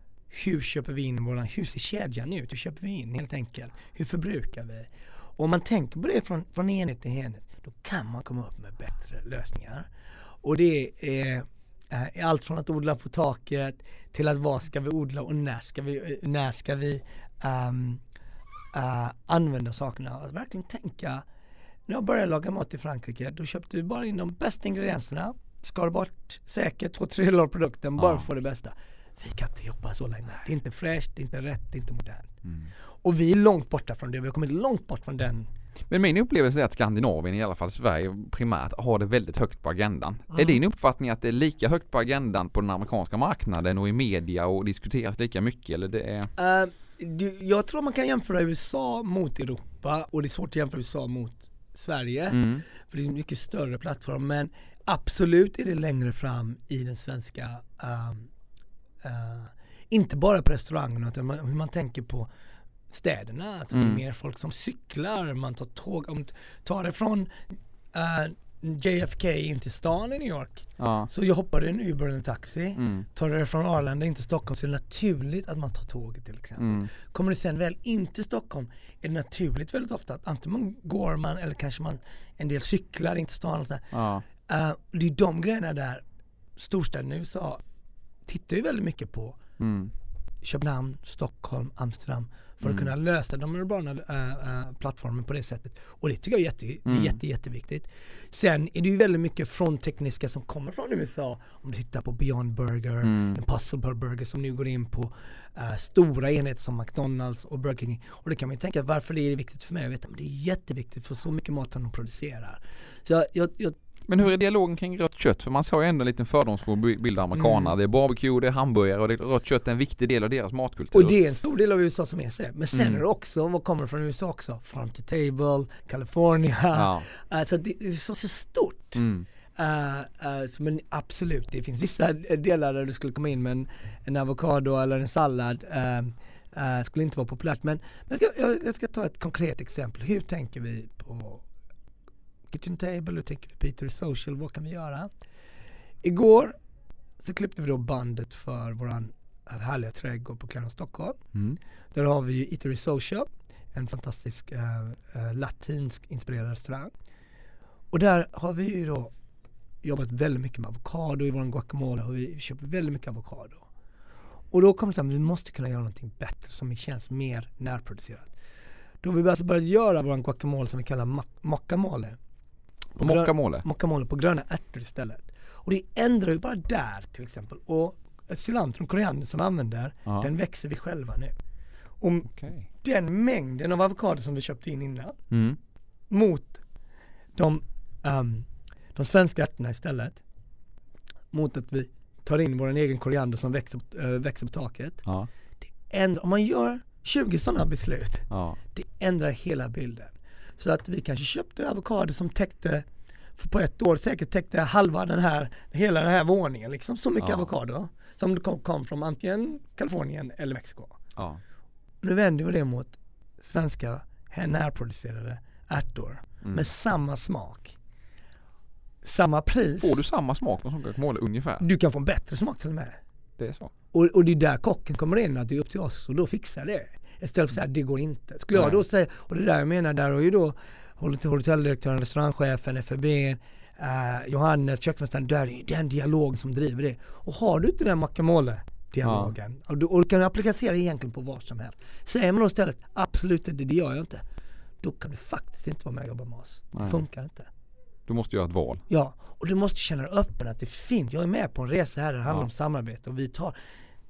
Speaker 1: Hur köper vi in våran, hur ser kedjan ut? Hur köper vi in helt enkelt? Hur förbrukar vi? Och om man tänker på det från, från enhet till enhet, då kan man komma upp med bättre lösningar. Och det är allt från att odla på taket till att vad ska vi odla och när ska vi, när ska vi ehm, eh, använda sakerna. Att verkligen tänka, när jag började laga mat i Frankrike, då köpte vi bara in de bästa ingredienserna, skar bort säkert två tredjedelar av produkten bara
Speaker 2: Ja.
Speaker 1: för det bästa. Vi kan inte jobba så länge. Det är inte fräscht, det är inte rätt, det är inte modernt.
Speaker 2: Mm.
Speaker 1: Och vi är långt borta från det. Vi har kommit långt bort från den.
Speaker 2: Men min upplevelse är att Skandinavien, i alla fall Sverige primärt, har det väldigt högt på agendan. Är
Speaker 1: Mm.
Speaker 2: din uppfattning att det är lika högt på agendan på den amerikanska marknaden och i media och diskuteras lika mycket eller det är...
Speaker 1: Uh, du, jag tror man kan jämföra USA mot Europa och det är svårt att jämföra USA mot Sverige.
Speaker 2: Mm.
Speaker 1: För det är en mycket större plattform. Men absolut är det längre fram i den svenska, ehm, eh, inte bara på restaurangerna utan man, hur man tänker på städerna. Alltså det
Speaker 2: Mm.
Speaker 1: är mer folk som cyklar, man tar tåg. Om tar det från eh, JFK in till stan i New York.
Speaker 2: Ja.
Speaker 1: Så jag hoppade en Uber eller en taxi.
Speaker 2: Mm.
Speaker 1: Tar du det från Arlanda in till Stockholm så är det naturligt att man tar tåget till exempel.
Speaker 2: Mm.
Speaker 1: Kommer du sen väl in till Stockholm är det naturligt väldigt ofta att antingen går man eller kanske man en del cyklar in till stan och så.
Speaker 2: Ja.
Speaker 1: Eh, det är de grejerna där storstäderna i USA tittar ju väldigt mycket på
Speaker 2: Mm.
Speaker 1: Köpenhamn, Stockholm, Amsterdam för att
Speaker 2: Mm.
Speaker 1: kunna lösa de urbana äh, plattformen på det sättet. Och det tycker jag är, jätte,
Speaker 2: Mm.
Speaker 1: jätte, jätteviktigt. Sen är det ju väldigt mycket från tekniska som kommer från USA. Om du tittar på Beyond Burger,
Speaker 2: Mm.
Speaker 1: Impossible Burger som nu går in på äh, stora enheter som McDonalds och Burger King. Och det kan man ju tänka, varför det är viktigt för mig? Jag vet, men det är jätteviktigt för så mycket mat som de producerar. Så jag, jag, jag
Speaker 2: Men hur är dialogen kring rött kött? För man ser ju ändå en liten fördomsfull bi- bild av amerikanerna.
Speaker 1: Mm.
Speaker 2: Det är barbecue, det är hamburgare och det är rött kött är en viktig del av deras matkultur.
Speaker 1: Och det är en stor del av USA som är så. Men sen
Speaker 2: Mm.
Speaker 1: är det också, vad kommer från USA också? Farm to table, California.
Speaker 2: Ja.
Speaker 1: Alltså det är så, så stort.
Speaker 2: Mm.
Speaker 1: Uh, uh, så men absolut, det finns vissa delar där du skulle komma in med en, en avokado eller en sallad. Uh, uh, skulle inte vara populärt. Men, men jag, ska, jag, jag ska ta ett konkret exempel. Hur tänker vi på Kitchen Table? Hur tänker vi på Eatery Social? Vad kan vi göra? Igår så klippte vi då bandet för våran härliga trädgård på Clarence Stockholm.
Speaker 2: Mm.
Speaker 1: Där har vi ju Eatery Social, en fantastisk eh, eh, latinsk inspirerad restaurang. Och där har vi ju då jobbat väldigt mycket med avokado i vår guacamole och vi köper väldigt mycket avokado. Och då kom det att vi måste kunna göra någonting bättre som känns mer närproducerat. Då har vi alltså börjat göra vår guacamole som vi kallar ma- mockamole. På
Speaker 2: Mockamole.
Speaker 1: Mockamole på gröna ärtor istället. Och det ändrar ju bara där till exempel. Och cilantron, koriander som vi använder,
Speaker 2: Ja.
Speaker 1: den växer vi själva nu. Och
Speaker 2: Okej.
Speaker 1: den mängden av avokado som vi köpte in innan
Speaker 2: Mm.
Speaker 1: mot de, ehm, de svenska ärtorna istället. Mot att vi tar in vår egen koriander som växer, äh, växer på taket.
Speaker 2: Ja.
Speaker 1: Ändrar, om man gör 20 sådana beslut,
Speaker 2: Ja.
Speaker 1: det ändrar hela bilden. Så att vi kanske köpte avokado som täckte, för på ett år säkert täckte halva den här, hela den här våningen liksom. Så mycket
Speaker 2: Ja.
Speaker 1: avokado. Som kom, kom från antingen Kalifornien eller Mexiko.
Speaker 2: Ja.
Speaker 1: Nu vänder vi det mot svenska närproducerade ärtor
Speaker 2: Mm.
Speaker 1: med samma smak. Samma pris.
Speaker 2: Får du samma smak som guacamole ungefär?
Speaker 1: Du kan få en bättre smak till och med.
Speaker 2: Det är så?
Speaker 1: Och, och det är där kocken kommer in, att det är upp till oss och då fixar det. Istället för att säga det går inte. Skulle jag då säga, och det är där jag menar, där har ju då hotell- hotelldirektören, restaurangchefen, FEB, eh, Johannes, köksmästaren, där är ju den dialog som driver det. Och har du inte den macamole dialogen och, du, och du kan applicera egentligen på vad som helst. Säger man då istället absolut inte, det gör jag inte. Då kan du faktiskt inte vara med och jobba med oss. Det
Speaker 2: Nej.
Speaker 1: funkar inte.
Speaker 2: Du måste göra ett val.
Speaker 1: Ja, och du måste känna dig öppen att det finns, jag är med på en resa här, det handlar
Speaker 2: Ja.
Speaker 1: om samarbete och vi tar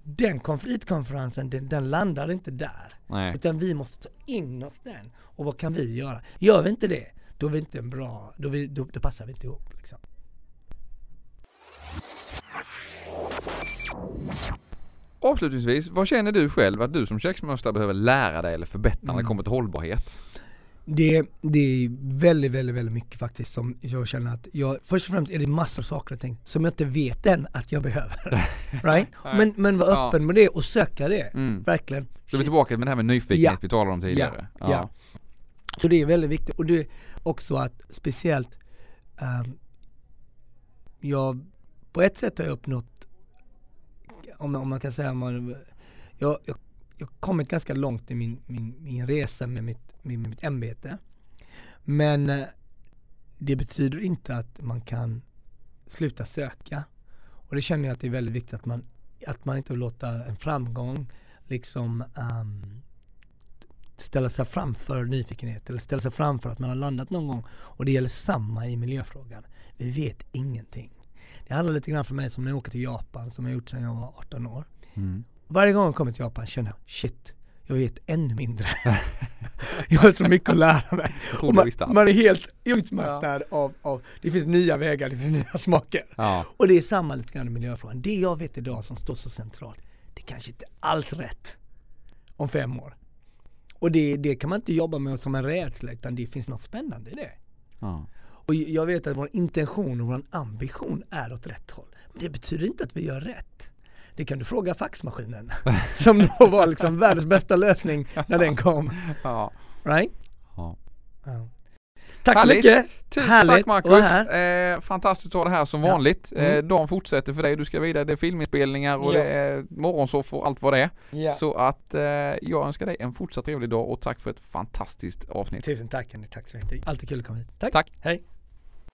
Speaker 1: den konfliktkonferensen, den, den landar inte där.
Speaker 2: Nej.
Speaker 1: Utan vi måste ta in oss den. Och vad kan vi göra? Gör vi inte det, då är vi inte en bra, då, vi, då, då passar vi inte ihop. Liksom.
Speaker 2: Avslutningsvis, vad känner du själv att du som köksmästare behöver lära dig eller förbättra när det
Speaker 1: Mm.
Speaker 2: kommer till hållbarhet?
Speaker 1: Det, det är väldigt, väldigt, väldigt mycket faktiskt som jag känner att jag, först och främst är det massor av saker och ting som jag inte vet än att jag behöver. right? Men, men var
Speaker 2: Ja.
Speaker 1: öppen med det och söka det.
Speaker 2: Mm.
Speaker 1: Verkligen.
Speaker 2: Vi är tillbaka med det här med nyfikenhet
Speaker 1: Ja.
Speaker 2: vi talade om tidigare.
Speaker 1: Ja, ja. Så det är väldigt viktigt och det är också att speciellt ehm, jag, på ett sätt har jag uppnått, om, om man kan säga, man, jag, jag, jag har kommit ganska långt i min, min, min resa med mitt, med, mitt ämbete. Men eh, det betyder inte att man kan sluta söka. Och det känner jag att det är väldigt viktigt att man, att man inte låter en framgång liksom ehm, ställa sig framför nyfikenhet eller ställa sig framför att man har landat någon gång. Och det gäller samma i miljöfrågan. Vi vet ingenting. Det handlar lite grann för mig som när jag åker till Japan som jag gjort sedan jag var 18 år.
Speaker 2: Mm.
Speaker 1: Varje gång jag kommer till Japan känner jag shit, jag vet ännu mindre. jag har så mycket att lära mig. Man,
Speaker 2: allt.
Speaker 1: man är helt utmattad av, av, det finns nya vägar, det finns nya smaker.
Speaker 2: Ja.
Speaker 1: Och det är samma lite grann i miljöfrågan. Det jag vet idag som står så centralt, det kanske inte alls rätt om fem år. Och det, det kan man inte jobba med som en rädsla utan det finns något spännande i det.
Speaker 2: Ja.
Speaker 1: Och jag vet att vår intention och vår ambition är åt rätt håll. Men det betyder inte att vi gör rätt. Det kan du fråga faxmaskinen. som då var liksom världens bästa lösning när den kom.
Speaker 2: Ja.
Speaker 1: Right?
Speaker 2: Ja.
Speaker 1: Ja. Tack
Speaker 2: Härligt.
Speaker 1: så mycket.
Speaker 2: Tusen
Speaker 1: Härligt
Speaker 2: tack Marcus. Eh, fantastiskt att ha det här som
Speaker 1: Ja.
Speaker 2: vanligt.
Speaker 1: Mm.
Speaker 2: Eh, dagen fortsätter för dig. Du ska vidare. Det är filminspelningar och
Speaker 1: Ja.
Speaker 2: det är morgonsoffor och allt vad det är.
Speaker 1: Ja.
Speaker 2: Så att eh, jag önskar dig en fortsatt trevlig dag och tack för ett fantastiskt avsnitt.
Speaker 1: Tusen tack Henrik, tack så mycket. Alltid kul att komma hit. Tack.
Speaker 2: Tack.
Speaker 1: Hej.